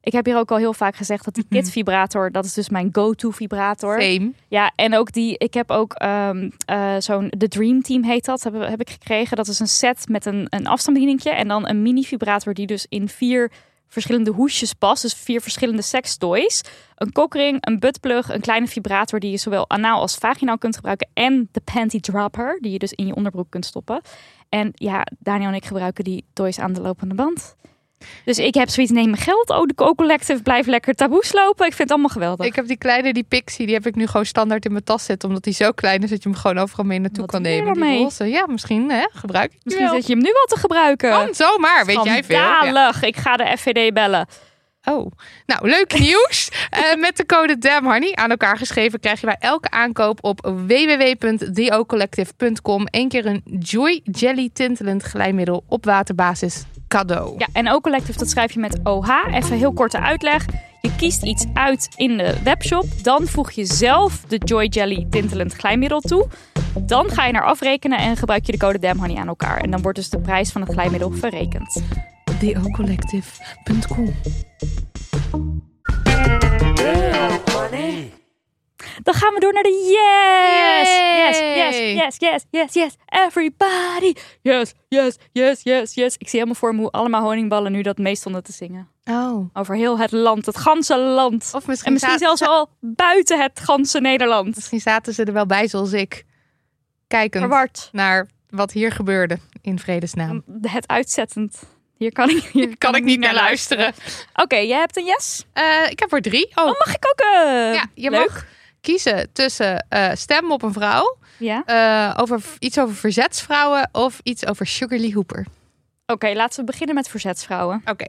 Ik heb hier ook al heel vaak gezegd dat die Mhm. kit vibrator, dat is dus mijn go-to vibrator. Same. Ja, en ook die, ik heb ook ehm, eh, zo'n, de Dream Team heet dat, heb, heb ik gekregen. Dat is een set met een, een afstandsbedieningje en dan een mini vibrator die dus in vier verschillende hoesjes past. Dus vier verschillende sextoys. Een kokring, een buttplug, een kleine vibrator die je zowel anaal als vaginaal kunt gebruiken. En de panty dropper die je dus in je onderbroek kunt stoppen. En ja, Daniel en ik gebruiken die toys aan de lopende band. Dus ik heb zoiets, neem mijn geld. Oh, de Co-Collective blijft lekker taboe slopen. Ik vind het allemaal geweldig. Ik heb die kleine, die Pixie, die heb ik nu gewoon standaard in mijn tas zitten. Omdat die zo klein is dat je hem gewoon overal mee naartoe Wat kan doe je nemen. Die ermee? roze. Ja, misschien hè, gebruik ik die Misschien wel. zet je hem nu wel te gebruiken. Kan zomaar, weet jij veel. Ja. Schandalig. Ik ga de FVD bellen. Oh, nou leuk nieuws. Eh, met de code DAMHoney aan elkaar geschreven krijg je bij elke aankoop op www.theocollective.com één keer een Joy Jelly tintelend glijmiddel op waterbasis cadeau. Ja, en O-Collective, dat schrijf je met OH. Even heel korte uitleg. Je kiest iets uit in de webshop. Dan voeg je zelf de Joy Jelly tintelend glijmiddel toe. Dan ga je naar afrekenen en gebruik je de code DAMHoney aan elkaar. En dan wordt dus de prijs van het glijmiddel verrekend. Theocollective.com Dan gaan we door naar de yes! Yes, yes, yes, yes, yes, yes. Everybody! Yes, yes, yes, yes, yes. Ik zie helemaal voor me hoe allemaal honingballen nu dat mee stonden te zingen. Oh. Over heel het land, het ganse land. Of misschien, En misschien zelfs al buiten het ganse Nederland. misschien zaten ze er wel bij zoals ik. Kijkend Verward. naar wat hier gebeurde in vredesnaam. Het uitzettend. Hier kan ik, hier Kan ik niet naar luisteren. Oké, jij hebt een yes? Eh, ik heb er drie. Oh, Oh, mag ik ook? eh, ja, je leuk. mag kiezen tussen eh stem op een vrouw, Ja. eh, over iets over verzetsvrouwen of iets over Sugarly Hooper. Oké, laten we beginnen met verzetsvrouwen. Oké,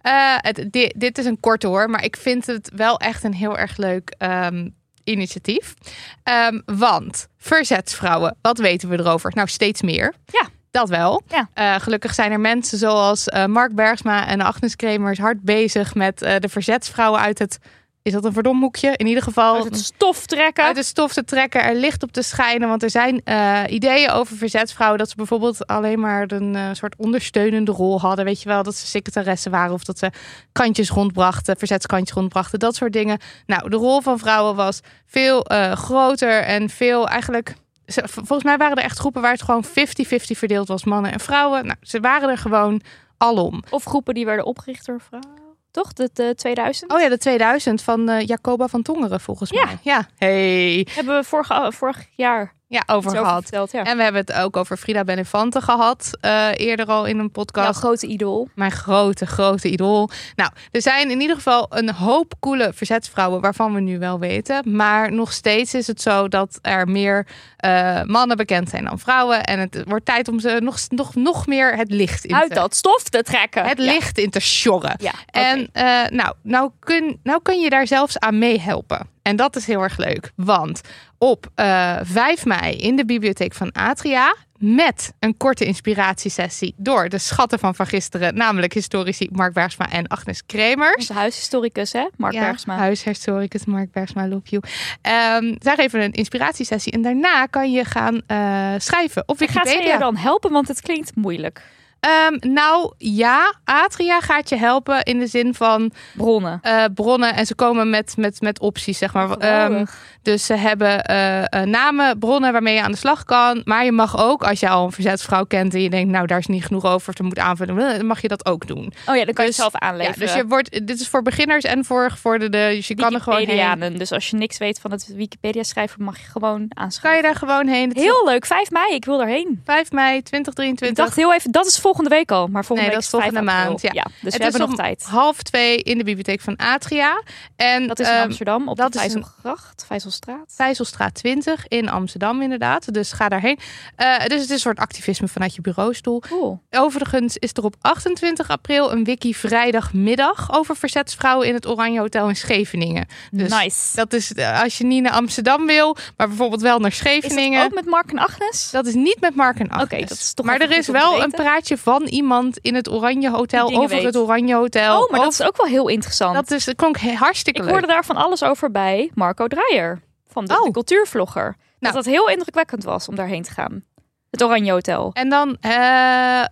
Eh, di- dit is een korte hoor, maar ik vind het wel echt een heel erg leuk ehm, initiatief. Ehm, want verzetsvrouwen, wat weten we erover? Nou, steeds meer. Ja. Dat wel. Ja. Gelukkig zijn er mensen zoals Mark Bergsma en Agnes Kremers hard bezig met de verzetsvrouwen uit het. Is dat een verdomhoekje? In ieder geval. Uit het stof trekken. uit de stof te trekken, er licht op te schijnen. Want er zijn eh, ideeën over verzetsvrouwen dat ze bijvoorbeeld alleen maar een eh, soort ondersteunende rol hadden. Weet je wel, dat ze secretaressen waren of dat ze kantjes rondbrachten, verzetskantjes rondbrachten, dat soort dingen. Nou, de rol van vrouwen was veel eh, groter en veel eigenlijk. Volgens mij waren er echt groepen waar het gewoon 50-50 verdeeld was, mannen en vrouwen. Nou, ze waren er gewoon alom. Of groepen die werden opgericht door vrouwen. Toch? De, de 2000? Oh ja, de 2000 van eh, Jacoba van Tongeren volgens Ja. mij. Ja, hey. Hebben we vorig, oh, vorig jaar Ja, over gehad. verteld. Ja. En we hebben het ook over Frida Benefante gehad. eh, eerder al in een Jouw podcast. grote idool. Mijn grote, grote idool. Nou, er zijn in ieder geval een hoop coole verzetsvrouwen waarvan we nu wel weten. Maar nog steeds is het zo dat er meer eh, mannen bekend zijn dan vrouwen. En het wordt tijd om ze nog, nog, nog meer het licht in Uit te, dat stof te trekken. het Ja. licht in te sjorren. Ja, En eh, nou, nou, kun, nou kun je daar zelfs aan meehelpen. En dat is heel erg leuk. Want op eh 5 mei in de bibliotheek van Atria... met een korte inspiratiesessie door de schatten van van gisteren... namelijk historici Mark Bergsma en Agnes Kremers. Huishistoricus, hè? Mark Ja, Bergsma. Huishistoricus Mark Bergsma, love you. Ehm zij geven een inspiratiesessie en daarna kan je gaan eh, schrijven op Gaat ze Wikipedia. je dan helpen? Want het klinkt moeilijk. Ehm, nou ja, Atria gaat je helpen in de zin van Bronnen. eh, bronnen. En ze komen met, met, met opties, zeg maar. Ehm, dus ze hebben eh, namen, bronnen waarmee je aan de slag kan. Maar je mag ook, als je al een verzetsvrouw kent en je denkt, nou daar is niet genoeg over te moeten aanvullen, dan mag je dat ook doen. oh ja, dan kan je dus- zelf Ja, aanleveren. dus je wordt, dit is voor beginners en voor gevorderden. Dus je kan er gewoon heen. Dus als je niks weet van het Wikipedia schrijven, mag je gewoon Kan je aanschrijven. daar gewoon heen? Heel leuk, 5 mei, ik wil daarheen. 5 mei Ik 2023. dacht heel even, dat is volgende week al, maar volgende Nee, week dat is 5 volgende maand, ja. dus we Het hebben is nog tijd. half twee in de bibliotheek van Atria. En Dat is in ehm, Amsterdam op dat de is Vijzelgracht, Vijzelstraat. Vijzelstraat 20 in Amsterdam inderdaad. Dus ga daarheen. Eh, dus het is een soort activisme vanuit je bureaustoel. Cool. Overigens is er op 28 april een wiki vrijdagmiddag over verzetsvrouwen in het Oranje Hotel in Scheveningen. Dus nice. dat is eh, als je niet naar Amsterdam wil, maar bijvoorbeeld wel naar Is Scheveningen. dat ook met Mark en Agnes? Dat is niet met Mark en Agnes. Oké, dat is toch maar er is wel een weten. Van iemand in het Oranje Hotel over weet. het Oranje Hotel. Oh, maar dat is ook wel heel interessant. dat, is, dat klonk hartstikke ik leuk. hoorde daar van alles over bij Marco Dreyer. Van de, Oh. de cultuurvlogger. Dat Nou. dat heel indrukwekkend was om daarheen te gaan. Het Oranje Hotel. En dan, eh,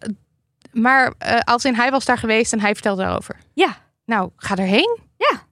maar eh, als in hij was daar geweest en hij vertelde daarover. Ja. Nou, ga erheen. Ja.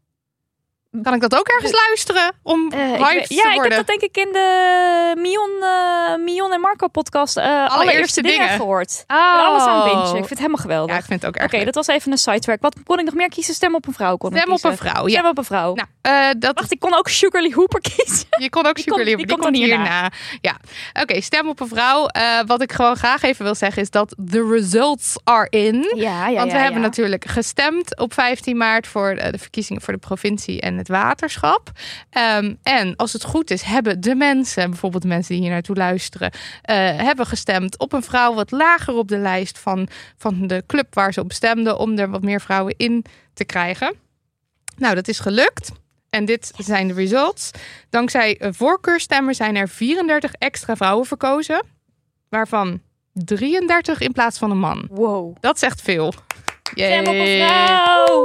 Kan ik dat ook ergens luisteren om ik te ja, ik heb dat denk ik in de Mion, eh, Mion en Marco podcast eh allereerste dingen, dingen. gehoord. Oh. alles aan bingen. Ik vind het helemaal geweldig. Ja, ik vind het ook erg Oké, dat was even een sidetrack. Wat kon ik nog meer kiezen? Stem op een vrouw kon ik Stem op een vrouw, ja. Stem op een vrouw. Nou, dat, Wacht, ik kon ook Sugarly Hooper kiezen. je kon ook die komt- lief. die Die, komt dan komt hierna. Ja, oké. stem op een vrouw. Wat ik gewoon graag even wil zeggen is dat the results are in. Ja, ja, Want we ja, hebben natuurlijk gestemd op 15 maart voor de verkiezingen voor de provincie en het waterschap. Ehm, en als het goed is, hebben de mensen, bijvoorbeeld de mensen die hier naartoe luisteren, eh, hebben gestemd op een vrouw wat lager op de lijst van, van de club waar ze op stemden, om er wat meer vrouwen in te krijgen. Nou, dat is gelukt. En dit zijn de results. Dankzij voorkeurstemmen zijn er 34 extra vrouwen verkozen, waarvan 33 in plaats van een man. Wow. Dat is echt veel. Stem op een vrouw.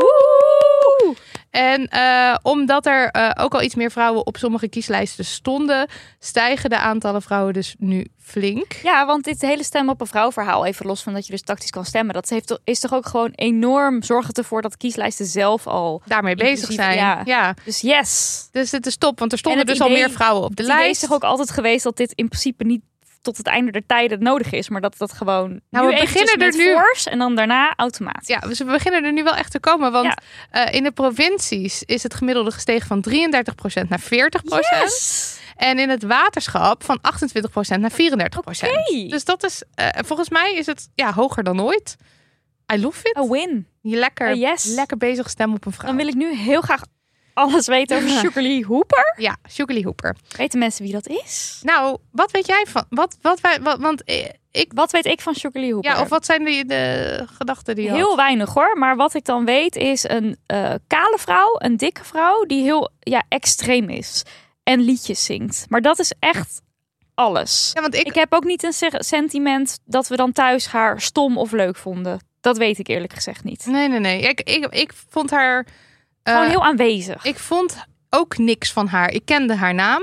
En eh, omdat er eh, ook al iets meer vrouwen op sommige kieslijsten stonden, stijgen de aantallen vrouwen dus nu flink. Ja, want dit hele stem op een vrouw verhaal, even los van dat je dus tactisch kan stemmen, dat heeft, is toch ook gewoon enorm zorgen ervoor dat kieslijsten zelf al. Daarmee bezig zijn. ja. Ja. Dus yes. Dus het is top, want er stonden En het dus al meer vrouwen op de Het idee is lijst. toch ook altijd geweest dat dit in principe niet tot het einde der tijden nodig is, maar dat dat gewoon Nou, nu we beginnen er nu- force en dan daarna automatisch. Ja, dus we beginnen er nu wel echt te komen. Want Ja. eh, in de provincies is het gemiddelde gestegen van 33% naar 40%. Yes. En in het waterschap van 28% naar 34%. Oké. Dus dat is, eh, volgens mij is het ja, hoger dan ooit. I love it. A win. Je lekker, yes. lekker bezig stem op een vrouw. Dan wil ik nu heel graag alles weten over Sugarly Hooper. Ja, Sugarly Hooper. Weten mensen wie dat is? Nou, wat weet jij van? Wat, wat wij, wat, want eh, ik, Wat weet ik van Sugarly Hooper? ja, of wat zijn de, de gedachten die je Heel had? weinig hoor. Maar wat ik dan weet is een eh, kale vrouw, een dikke vrouw die heel ja, extreem is. En liedjes zingt. Maar dat is echt alles. Ja, want ik, Ik heb ook niet een se- sentiment dat we dan thuis haar stom of leuk vonden. Dat weet ik eerlijk gezegd niet. nee, nee, nee. Ik, ik, ik vond haar. Eh, Gewoon heel aanwezig. Ik vond ook niks van haar. Ik kende haar naam.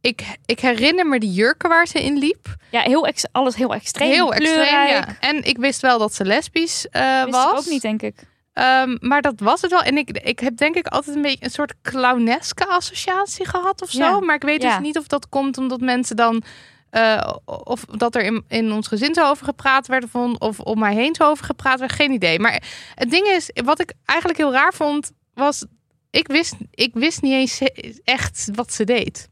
Ik, ik herinner me de jurken waar ze in liep. ja, heel ex- alles heel extreem. Heel extreem, ja. En ik wist wel dat ze lesbisch eh, Wist was. ik ook niet, denk ik. Ehm, maar dat was het wel. En ik, ik heb denk ik altijd een beetje een soort clowneske associatie gehad of zo. Ja. Maar ik weet Ja. dus niet of dat komt omdat mensen dan... eh, of dat er in, in ons gezin zo over gepraat werd of, of om mij heen zo over gepraat werd. Geen idee. Maar het ding is, wat ik eigenlijk heel raar vond, was... Ik wist, ik wist niet eens echt wat ze deed.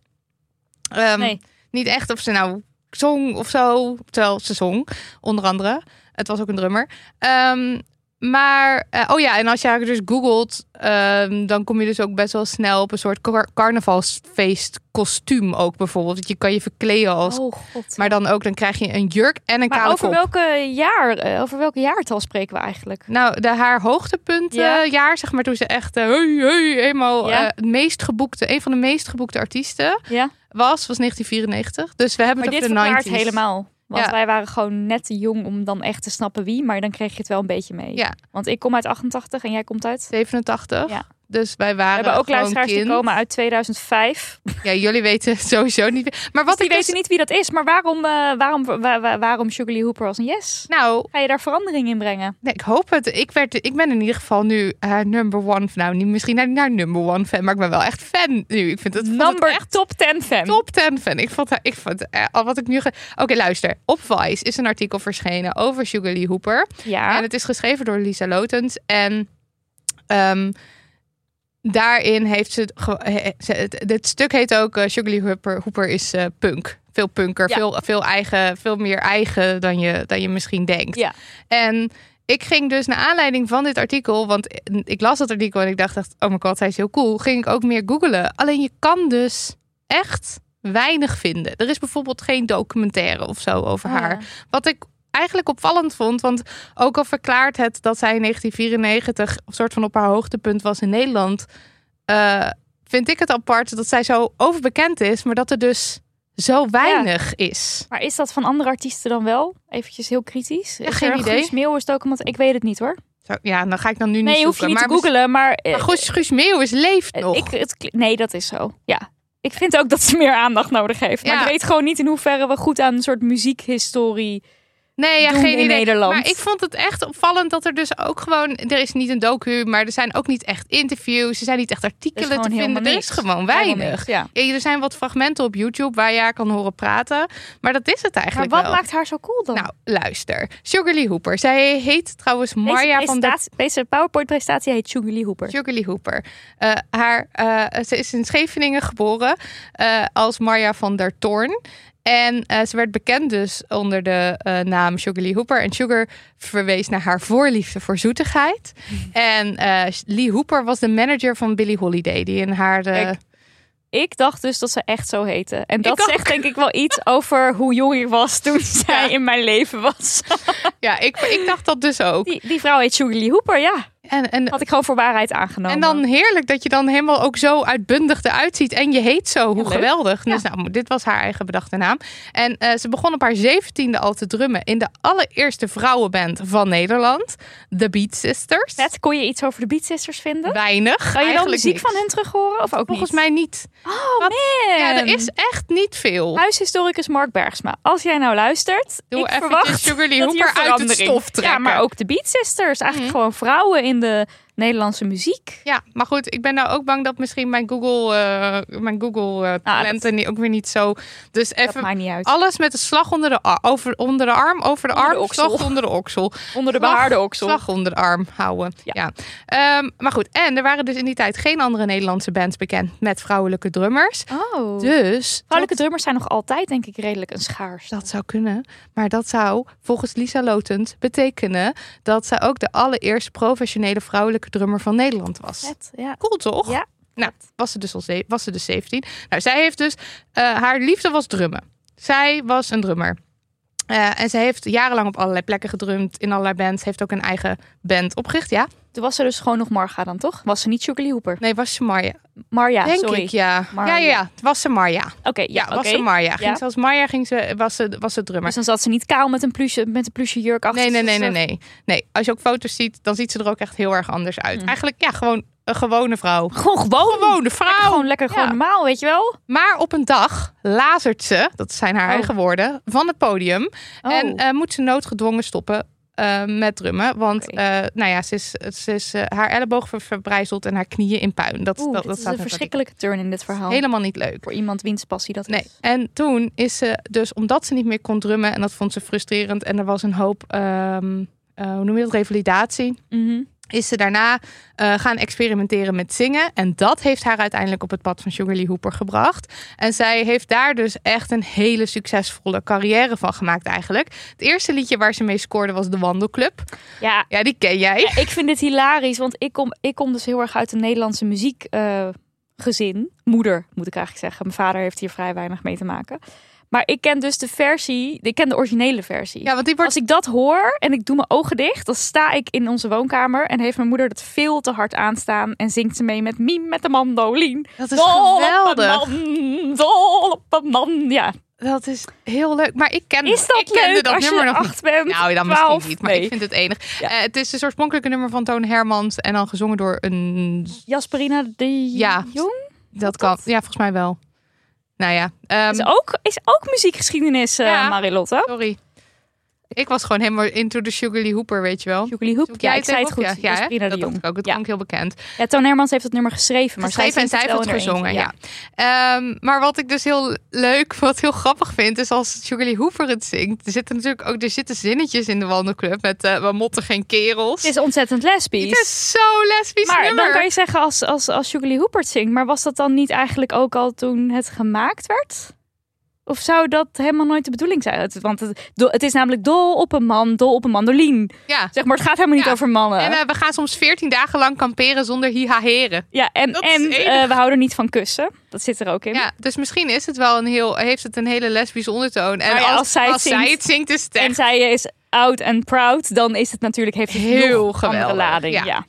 Ehm, Nee. Niet echt of ze nou zong of zo. Terwijl ze zong, onder andere. Het was ook een drummer. Ehm, maar, eh, oh ja, en als je haar dus googelt, ehm, dan kom je dus ook best wel snel op een soort car- carnavalsfeest kostuum ook bijvoorbeeld. Dat je kan je verkleden als, Oh god. maar dan ook, dan krijg je een jurk en een Maar kale over kop. welke jaar, eh, over welke jaartal spreken we eigenlijk? Nou, de, haar hoogtepunt Ja. jaar, zeg maar, toen ze echt eh, hey, hey, eenmaal Ja. het meest geboekte, een van de meest geboekte artiesten Ja. was, was 1994. Dus we hebben Maar het over de verklaart 90s. helemaal. Want Ja. wij waren gewoon net te jong om dan echt te snappen wie. Maar dan kreeg je het wel een beetje mee. Ja. Want ik kom uit 88 en jij komt uit... 87. Ja. Dus wij We waren hebben ook luisteraars die komen uit 2005. Ja, jullie weten sowieso niet. Maar wat die ik dus- niet wie dat is. Maar waarom, eh, waarom, wa- wa- waarom Sugar Lee Hooper als een yes? Nou, Ga je daar verandering in brengen? nee, ik hoop het. Ik, werd, ik ben in ieder geval nu eh, number one. Nou, niet misschien naar, naar number one fan, maar ik ben wel echt fan nu. Ik vind het, Number echt top 10 fan. top 10 fan. Ik vond, ik vond eh, al wat ik nu. ge- Oké, luister. Op Vice is een artikel verschenen over Sugar Lee Hooper. Ja. En het is geschreven door Lisa Lotens. En ehm, daarin heeft ze, het stuk heet ook eh, Sugar Lee Hooper, Hooper is eh, punk. Veel punker, Ja. veel, veel, eigen, veel meer eigen dan je, dan je misschien denkt. Ja. En ik ging dus naar aanleiding van dit artikel, want ik las dat artikel en ik dacht, echt, oh my god, hij is heel cool. Ging ik ook meer googelen. Alleen je kan dus echt weinig vinden. Er is bijvoorbeeld geen documentaire of zo over Ah. haar. Wat ik eigenlijk opvallend vond, want ook al verklaart het dat zij in 1994 een soort van op haar hoogtepunt was in Nederland, eh, vind ik het apart dat zij zo overbekend is, maar dat er dus zo weinig is. Maar is dat van andere artiesten dan wel? Eventjes heel kritisch. Ja, geen een idee. Guus Meeuwis documentaire? Ik weet het niet hoor. Zo, ja, dan ga ik dan nu niet Nee, je hoeft je niet te googelen, maar... eh, Maar Guus, Guus Meeuwis leeft nog. ik, het, nee, dat is zo. Ja. Ik vind ook dat ze meer aandacht nodig heeft. Maar Ja. ik weet gewoon niet in hoeverre we goed aan een soort muziekhistorie... Nee, ja, geen idee. Nederland. Maar ik vond het echt opvallend dat er dus ook gewoon... Er is niet een docu, maar er zijn ook niet echt interviews. Er zijn niet echt artikelen te vinden. Er is gewoon weinig. niks, ja. Er zijn wat fragmenten op YouTube waar je haar kan horen praten. Maar dat is het Maar eigenlijk wat wel. maakt haar zo cool dan? Nou, luister. Sugar Lee Hooper. Zij heet trouwens Marja deze, van der presentatie- deze PowerPoint-presentatie heet Sugar Lee Hooper. Sugar Lee Hooper. Eh, haar, eh, ze is in Scheveningen geboren eh, als Marja van der Toorn. En eh, ze werd bekend dus onder de eh, naam Sugar Lee Hooper. En Sugar verwees naar haar voorliefde voor zoetigheid. En eh, Lee Hooper was de manager van Billie Holiday. Die in haar... Kijk, Ik dacht dus dat ze echt zo heette. En dat zegt denk ik wel iets over hoe jong ik was toen zij in mijn leven was. ja, ik, ik dacht dat dus ook. Die, die vrouw heet Sugar Lee Hooper, ja. En, en, Had ik gewoon voor waarheid aangenomen. En dan heerlijk dat je dan helemaal ook zo uitbundig eruit ziet. En je heet zo. Hoe leuk. geweldig. Dus nou, dit was haar eigen bedachte naam. En eh, ze begon op haar zeventiende al te drummen in de allereerste vrouwenband van Nederland. The Beat Sisters. Vet, kon je iets over de Beat Sisters vinden? Weinig. Kan je dan muziek niks. van hen terug horen? Of ook Volgens niet? mij niet. Oh Wat? man. Ja, er is echt niet veel. Huishistoricus Mark Bergsma. Als jij nou luistert, Doe ik eventjes verwacht Sugar Lee Hooper uit het stof trekken. Mhm. Ja, maar ook de Beat Sisters. Eigenlijk gewoon vrouwen in de Nederlandse muziek. Ja, maar goed, ik ben nou ook bang dat misschien mijn Google, eh mijn Google eh, talenten niet- ook weer niet zo. Dus even niet uit. alles met een slag onder de, over, onder de arm, over de Onder de arm, slag onder de oksel. Onder de Slag- behaarde oksel. Slag onder de arm houden. Ja. Ja. Ehm, maar goed, en er waren dus in die tijd geen andere Nederlandse bands bekend met vrouwelijke drummers. Oh. Dus Vrouwelijke drummers zijn nog altijd, denk ik, redelijk een schaars. dat zou kunnen. Maar dat zou volgens Lisa Lotens betekenen dat zij ook de allereerste professionele vrouwelijke drummer van Nederland was. Vet, ja. Cool toch? Ja. Nou, was ze dus al ze- was ze dus 17. Nou, zij heeft dus eh, haar liefde was drummen. Zij was een drummer. Eh, en ze heeft jarenlang op allerlei plekken gedrumd, in allerlei bands. Heeft ook een eigen band opgericht, ja? Toen was ze dus gewoon nog Marga dan, toch? Was ze niet Sugar Lee Hooper? Nee, was ze Marja. Marja, Denk sorry. ik, ja. Marja. Ja, ja, ja. Het was ze Marja. Oké, Ja, ja, was ze Marja. Ging Ja. ze als Marja ging ze, was, ze, was ze drummer. Dus dan zat ze niet kaal met een plusje, met een plusje jurk achter. Nee, nee, nee, nee, nee. Nee, als je ook foto's ziet, dan ziet ze er ook echt heel erg anders uit. Mm. Eigenlijk, ja, gewoon een gewone vrouw. Gewoon gewoon. Gewone vrouw. Gewoon lekker gewoon Ja. normaal, weet je wel? Maar op een dag lazert ze, dat zijn haar Oh. eigen woorden, van het podium. Oh. En eh, moet ze noodgedwongen stoppen eh, met drummen. Want eh, nou ja, ze is, ze is eh, haar elleboog ver- verbrijzeld en haar knieën in puin. Dat, Oeh, dat, dat is een verschrikkelijke turn in dit verhaal. Helemaal niet leuk. Voor iemand wiens passie dat Nee. is. En toen is ze dus, omdat ze niet meer kon drummen en dat vond ze frustrerend en er was een hoop, ehm, eh, hoe noem je dat, revalidatie. Mhm. Is ze daarna eh, gaan experimenteren met zingen. En dat heeft haar uiteindelijk op het pad van Sugar Lee Hooper gebracht. En zij heeft daar dus echt een hele succesvolle carrière van gemaakt eigenlijk. Het eerste liedje waar ze mee scoorde was De Wandelclub. Ja, Ja, die ken jij. ik vind dit hilarisch, want ik kom, ik kom dus heel erg uit een Nederlandse muziekgezin. gezin. Moeder, moet ik eigenlijk zeggen. Mijn vader heeft hier vrij weinig mee te maken. Maar ik ken dus de versie, ik ken de originele versie. Ja, want die wordt Als ik dat hoor en ik doe mijn ogen dicht, dan sta ik in onze woonkamer en heeft mijn moeder het veel te hard aanstaan en zingt ze mee met Miem met de mandolin. Dat is Dol op een geweldig. man, dol op een man. Ja, dat is heel leuk. Maar ik ken Is dat ik kende leuk dat als nummer je nog acht bent? Nou, dan 12? misschien niet, maar Nee. ik vind het enig. Ja. Eh, het is het oorspronkelijke nummer van Toon Hermans en dan gezongen door een... Jasperina de Ja. Jong? Dat kan, ja, volgens mij wel. Nou ja, ehm, Is ook, is ook muziekgeschiedenis, eh Ja. Marilotte. sorry. Ik was gewoon helemaal into the Sugar Lee Hooper, weet je wel. Hoep. Zoek Ja, ik zei het goed. Ja, dat dacht ik ook. Het Ja. klonk heel bekend. Ja, Toon Hermans heeft het nummer geschreven, maar Geschreven en zij heeft het gezongen, ja. Ehm, maar wat ik dus heel leuk, wat heel grappig vind, is als Sugar Lee Hooper het zingt. Er zitten natuurlijk ook er zitten zinnetjes in de wandelclub met eh we motten geen kerels. Het is ontzettend lesbisch. Het is zo lesbisch maar nummer. dan kan je zeggen als, als, als Sugar Lee Hooper het zingt. Maar was dat dan niet eigenlijk ook al toen het gemaakt werd? Of zou dat helemaal nooit de bedoeling zijn? Want het, het is namelijk dol op een man, dol op een mandolin. Ja. Zeg maar, het gaat helemaal niet Ja. over mannen. En eh, we gaan soms 14 dagen lang kamperen zonder hiha-heren. ja, en, dat en eh, we houden niet van kussen. Dat zit er ook in. Ja, dus misschien is het wel een heel, heeft het een hele lesbische ondertoon. En ja, als, als zij zingt- het zingt, is het En zij is oud en proud, dan is het natuurlijk heeft het Heel nog andere geweldig, lading. ja. Ja.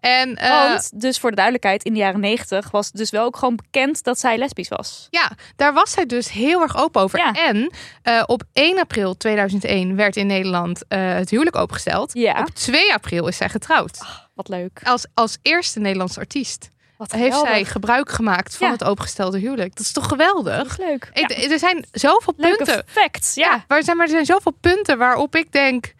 En eh, Want, dus voor de duidelijkheid, in de jaren negentig was het dus wel ook gewoon bekend dat zij lesbisch was. ja, daar was zij dus heel erg open over. Ja. En eh, op 1 april 2001 werd in Nederland eh, het huwelijk opengesteld. Ja. Op 2 april is zij getrouwd. Wat leuk. Als, als eerste Nederlandse artiest Wat heeft zij gebruik gemaakt van Ja. het opengestelde huwelijk. Dat is toch geweldig? Leuk. Ik- Ja. Er zijn zoveel Leuke punten. facts. Ja. Zijn, maar er zijn zoveel punten waarop ik denk...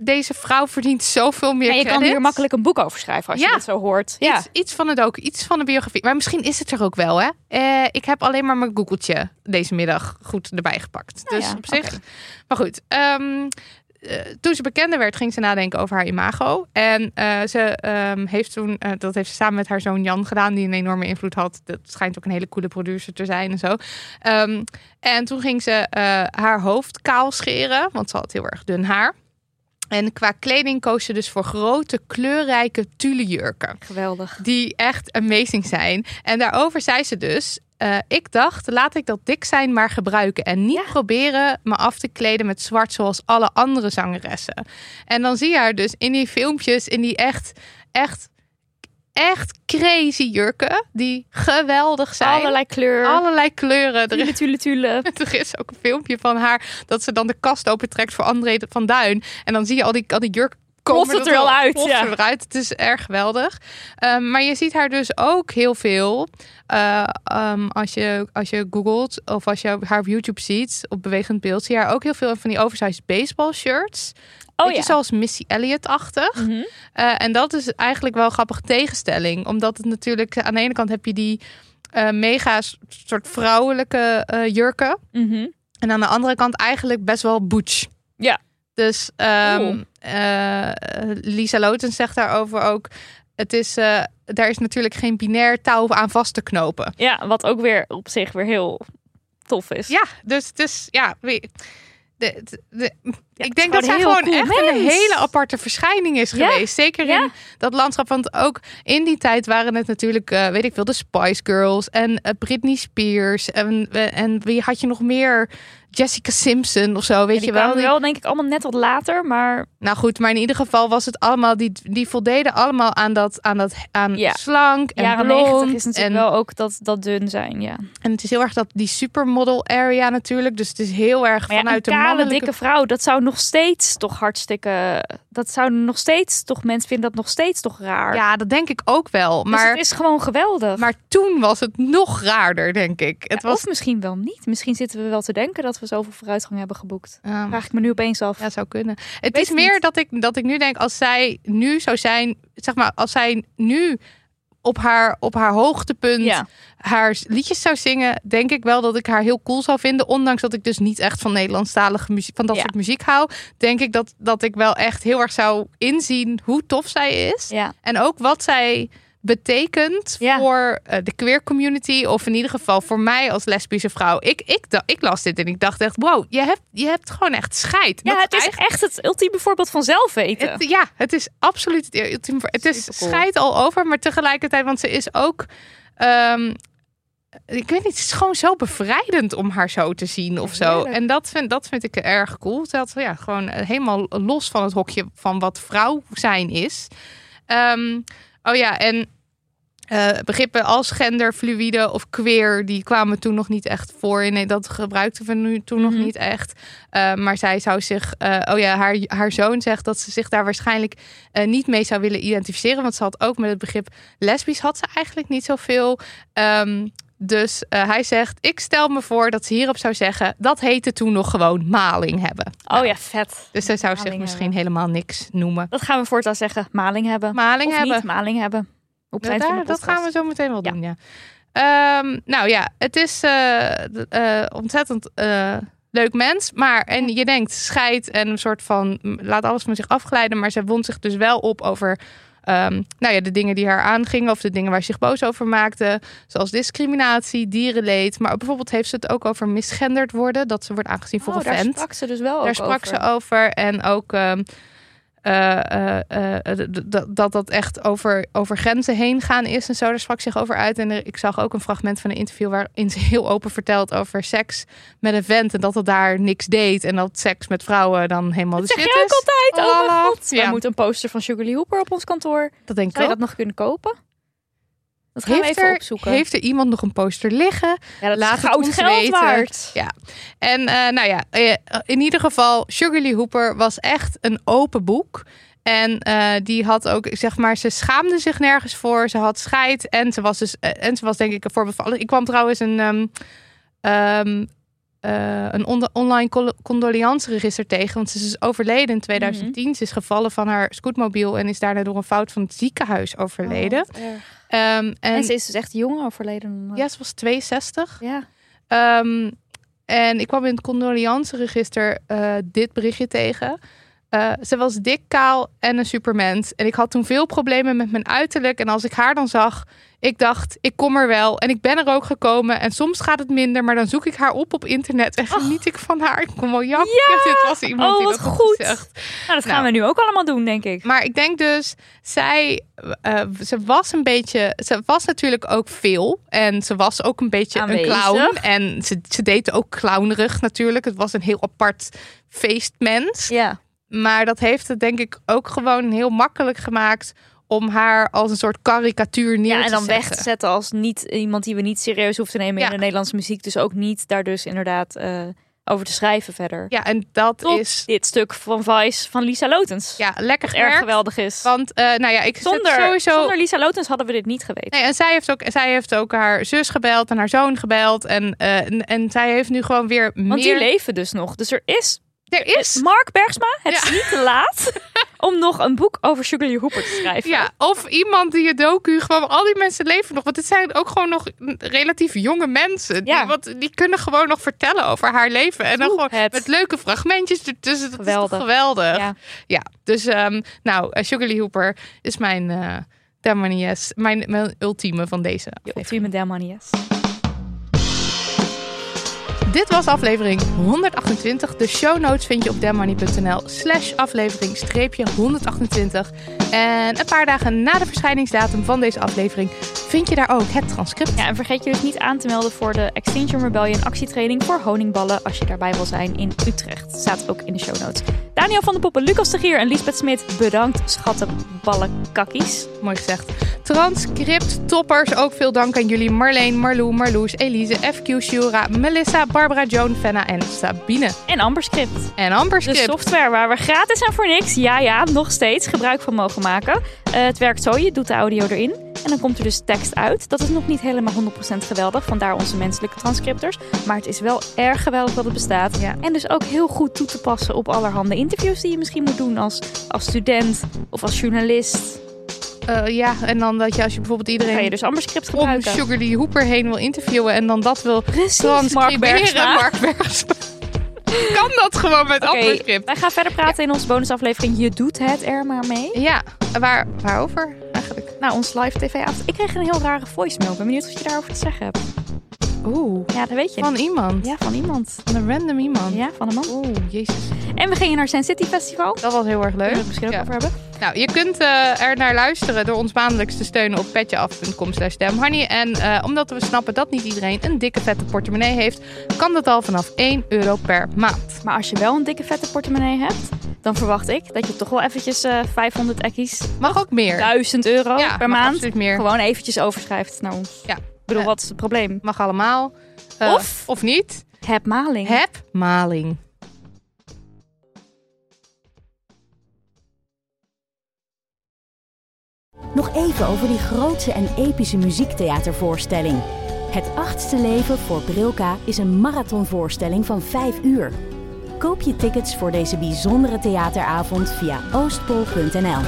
deze vrouw verdient zoveel meer En je kan hier makkelijk een boek over schrijven als Ja. je het zo hoort. Ja. Iets, iets van het ook, iets van de biografie. Maar misschien is het er ook wel, hè? Eh, ik heb alleen maar mijn googeltje deze middag goed erbij gepakt. Nou dus ja, op zich. Maar goed, ehm, eh, toen ze bekender werd, ging ze nadenken over haar imago. En eh, ze ehm, heeft toen, dat heeft ze samen met haar zoon Jan gedaan, die een enorme invloed had. Dat schijnt ook een hele coole producer te zijn en zo. Ehm, en toen ging ze haar hoofd kaal scheren, want ze had heel erg dun haar. En qua kleding koos ze dus voor grote, kleurrijke tulle jurken Geweldig. die echt amazing zijn. En daarover zei ze dus. eh, ik dacht, laat ik dat dik zijn maar gebruiken. En niet Ja. proberen me af te kleden met zwart zoals alle andere zangeressen. En dan zie je haar dus in die filmpjes, in die echt, echt, echt crazy jurken. Die geweldig zijn. Allerlei kleur. Allerlei kleuren. Tule, tule, tule. er is ook een filmpje van haar dat ze dan de kast opentrekt voor André van Duin. En dan zie je al die, al die jurk Ploft komen het er al uit, ja. er eruit. Het is erg geweldig. Ehm, maar je ziet haar dus ook heel veel. eh, ehm, als, je, als je googelt of als je haar op YouTube ziet, op bewegend beeld, zie je haar ook heel veel van die oversized baseball shirts. Oh Beetje ja. zoals Missy Elliott-achtig. Mhm. Eh, en dat is eigenlijk wel een grappige tegenstelling. Omdat het natuurlijk, aan de ene kant heb je die eh, mega soort vrouwelijke eh, jurken. Mhm. En aan de andere kant eigenlijk best wel butch. Ja. Dus ehm, eh, Lisa Lotens zegt daarover ook... Het is, daar is natuurlijk geen binair touw aan vast te knopen. Ja, wat ook weer op zich weer heel tof is. Ja, dus, dus ja... De, de, ik denk dat zij gewoon cool echt een hele aparte verschijning is Ja. geweest. Zeker Ja. in dat landschap. Want ook in die tijd waren het natuurlijk, eh, weet ik veel, de Spice Girls en eh, Britney Spears. En, eh, en wie had je nog meer? Jessica Simpson of zo, weet Ja, je wel? Die- wel denk ik allemaal net wat later, maar Nou goed, maar in ieder geval was het allemaal, die, die voldeden allemaal aan dat, aan dat, aan Ja. slank en jaren blond. 90 is natuurlijk en, wel ook dat, dat dun zijn, ja. en het is heel erg dat, die supermodel area natuurlijk. Dus het is heel erg ja, vanuit de mannelijke... dikke vrouw, dat zou nog steeds toch hartstikke... Dat zouden nog steeds toch... Mensen vinden dat nog steeds toch raar. Ja, dat denk ik ook wel. Dus Maar, het is gewoon geweldig. maar toen was het nog raarder, denk ik. Het Ja, was... Of misschien wel niet. Misschien zitten we wel te denken dat we zoveel vooruitgang hebben geboekt. Ehm, Vraag ik me nu opeens af. Ja, zou kunnen. Het Weet is meer niet. dat ik, dat ik nu denk, als zij nu zou zijn, zeg maar, als zij nu op haar, op haar hoogtepunt Ja. Haar liedjes zou zingen, denk ik wel dat ik haar heel cool zou vinden. Ondanks dat ik dus niet echt van Nederlandstalige muziek, van dat Ja. soort muziek hou, denk ik dat, dat ik wel echt heel erg zou inzien hoe tof zij is. Ja. En ook wat zij betekent Ja. voor eh, de queer community. Of in ieder geval voor mij als lesbische vrouw. Ik, ik, ik las dit en ik dacht echt, wow, je hebt, je hebt gewoon echt scheid. Ja, Dat het is echt het ultieme voorbeeld van zelf weten. het, ja, het is absoluut het ultieme. Het is Supercool. scheid al over, maar tegelijkertijd, want ze is ook. ehm, ik weet niet, het is gewoon zo bevrijdend om haar zo te zien of zo. Heerlijk. En dat vind, dat vind ik erg cool. Dat ja, gewoon eh, helemaal los van het hokje van wat vrouw zijn is. Ehm, oh ja, en eh, begrippen als gender, fluïde of queer, die kwamen toen nog niet echt voor. Nee, dat gebruikten we nu toen nog Mhm. niet echt. Eh, maar zij zou zich, eh, oh ja, haar, haar zoon zegt dat ze zich daar waarschijnlijk niet mee zou willen identificeren. Want ze had ook met het begrip lesbisch had ze eigenlijk niet zoveel. Ehm, dus eh, hij zegt, ik stel me voor dat ze hierop zou zeggen, dat heette toen nog gewoon maling hebben. Oh ja, vet. Dus zij zou zich misschien helemaal niks noemen. Dat gaan we voortaan zeggen. Maling hebben. Maling of hebben. niet maling hebben. Op Ja, daar- dat gaan we zo meteen wel Ja. doen, ja. Ehm, nou ja, het is eh, ontzettend leuk mens. Maar, en je denkt, scheid en een soort van, laat alles van zich afglijden. Maar ze wond zich dus wel op over ehm, nou ja, de dingen die haar aangingen. Of de dingen waar ze zich boos over maakte. Zoals discriminatie, dierenleed. Maar bijvoorbeeld heeft ze het ook over misgenderd worden. Dat ze wordt aangezien voor Oh, een daar vent. sprak ze dus wel Daar ook sprak over. ze over. En ook ehm, eh, eh, eh, dat dat echt over, over grenzen heen gaan is en zo. Daar sprak zich over uit. En er- ik zag ook een fragment van een interview waarin ze heel open vertelt over seks met een vent. En dat het daar niks deed. En dat seks met vrouwen dan helemaal Dat de zeg shit je ook is. altijd. Oh Oh, god. ja. Moeten een poster van Sugar Lee Hooper op ons kantoor. Dat denk ik Zou je ook. dat nog kunnen kopen? Dat gaan we Heeft even er, opzoeken. heeft er iemand nog een poster liggen? ja, dat laat is goud geld weten. waard. Ja. En eh, nou ja, eh, in ieder geval, Sugar Lee Hooper was echt een open boek. En eh, die had ook, zeg maar, ze schaamde zich nergens voor. Ze had scheid. En ze was dus, en ze was denk ik een voorbeeld van. Ik kwam trouwens een, ehm, eh, een on- online condoleanceregister tegen. Want ze is dus overleden in 2010. Ze is gevallen van haar scootmobiel en is daarna door een fout van het ziekenhuis overleden. Oh, en, en, ze is dus echt jong overleden. ja, ze was 62. ja. Ehm, en ik kwam in het condoleanceregister eh dit berichtje tegen. Eh, ze was dik, kaal en een supermens. En ik had toen veel problemen met mijn uiterlijk. En als ik haar dan zag, ik dacht, ik kom er wel. En ik ben er ook gekomen. En soms gaat het minder, maar dan zoek ik haar op op internet. En geniet ik van haar. Ik kom wel janken. Dit was iemand Oh, die wat dat goed. gezegd. Nou, dat gaan Nou. we nu ook allemaal doen, denk ik. Maar ik denk dus, zij, eh, ze was een beetje, ze was natuurlijk ook veel. En ze was ook een beetje Aanwezig. een clown. En ze, ze deed ook clownerig natuurlijk. Het was een heel apart feestmens. Ja. Maar dat heeft het denk ik ook gewoon heel makkelijk gemaakt om haar als een soort karikatuur neer ja, en te dan weg zetten. te zetten als niet iemand die we niet serieus hoeven te nemen Ja. in de Nederlandse muziek. Dus ook niet daar dus inderdaad eh, over te schrijven verder. Ja, en dat Tot is dit stuk van Vice van Lisa Lotens. ja, lekker erg geweldig is. Want eh, nou ja, ik Zonder, sowieso zonder Lisa Lotens hadden we dit niet geweten. Nee, en zij heeft, ook, zij heeft ook haar zus gebeld en haar zoon gebeld. En, eh, en, en zij heeft nu gewoon weer Want meer... die leven dus nog. Dus er is, er is... Mark Bergsma, het is Ja. niet te laat om nog een boek over Sugar Lee Hooper te schrijven. Ja, of iemand die het docu gewoon... Al die mensen leven nog. Want het zijn ook gewoon nog relatief jonge mensen. Ja. Die, wat, die kunnen gewoon nog vertellen over haar leven. En dan gewoon het. met leuke fragmentjes ertussen. Dat Geweldig. is toch geweldig. Ja. Ja, dus ehm, nou, eh, Sugar Lee Hooper is mijn... eh Demonies, mijn, mijn ultieme van deze Je ultieme Delmanies. Dit was aflevering 128. De show notes vind je op demmoney.nl slash aflevering streepje 128. En een paar dagen na de verschijningsdatum van deze aflevering vind je daar ook het transcript. Ja, en vergeet je dus niet aan te melden voor de Extinction Rebellion actietraining voor honingballen als je daarbij wil zijn in Utrecht. Staat ook in de show notes. Daniel van der Poppen, Lucas de Gier en Lisbeth Smit, bedankt schattenballenkakkies. Mooi gezegd. Transcript toppers, ook veel dank aan jullie Marleen, Marlou, Marloes, Elise, FQ, Shura, Melissa, Barbara, Joan, Fenna en Sabine. En Amberscript. En Amber De software waar we gratis en voor niks, ja ja, nog steeds gebruik van mogen maken. Eh, het werkt zo, je doet de audio erin en dan komt er dus tekst uit. Dat is nog niet helemaal 100% geweldig, vandaar onze menselijke transcripters. Maar het is wel erg geweldig dat het bestaat. Ja. En dus ook heel goed toe te passen op allerhande interviews die je misschien moet doen als, als student of als journalist. Eh, ja, en dan dat je als je bijvoorbeeld iedereen je dus Amberscript om gebruiken. Sugar Lee Hooper heen wil interviewen en dan dat wil Precies, transcriberen. Mark Bergsma. Mark Bergsma. kan dat gewoon met Oké, Amberscript? wij gaan verder praten in onze bonusaflevering. Je doet het er maar mee. Ja, waar, waarover eigenlijk? Nou, ons live tv-avond. Ik kreeg een heel rare voicemail. Ik ben benieuwd wat je daarover te zeggen hebt. Oeh, Ja, dat weet je. van iemand. Ja, van iemand. Van een random iemand. Ja, van een man. Oeh, jezus. En we gingen naar Sin City Festival. Dat was heel erg Daar leuk. het misschien ook Ja. over hebben. Nou, je kunt eh, er naar luisteren door ons maandelijks te steunen op petjeaf.com slash. En eh, omdat we snappen dat niet iedereen een dikke vette portemonnee heeft, kan dat al vanaf 1 euro per maand. Maar als je wel een dikke vette portemonnee hebt, dan verwacht ik dat je toch wel eventjes eh 500 ekkies, Mag ook meer. 1000 euro Ja, per maand, absoluut meer. gewoon eventjes overschrijft naar ons. Ja. Ik bedoel, wat is het probleem? Mag allemaal. Eh, Of- Of niet. Heb maling. Heb maling. Nog even over die grootse en epische muziektheatervoorstelling. Het achtste leven voor Brilka is een marathonvoorstelling van 5 uur. Koop je tickets voor deze bijzondere theateravond via oostpol.nl.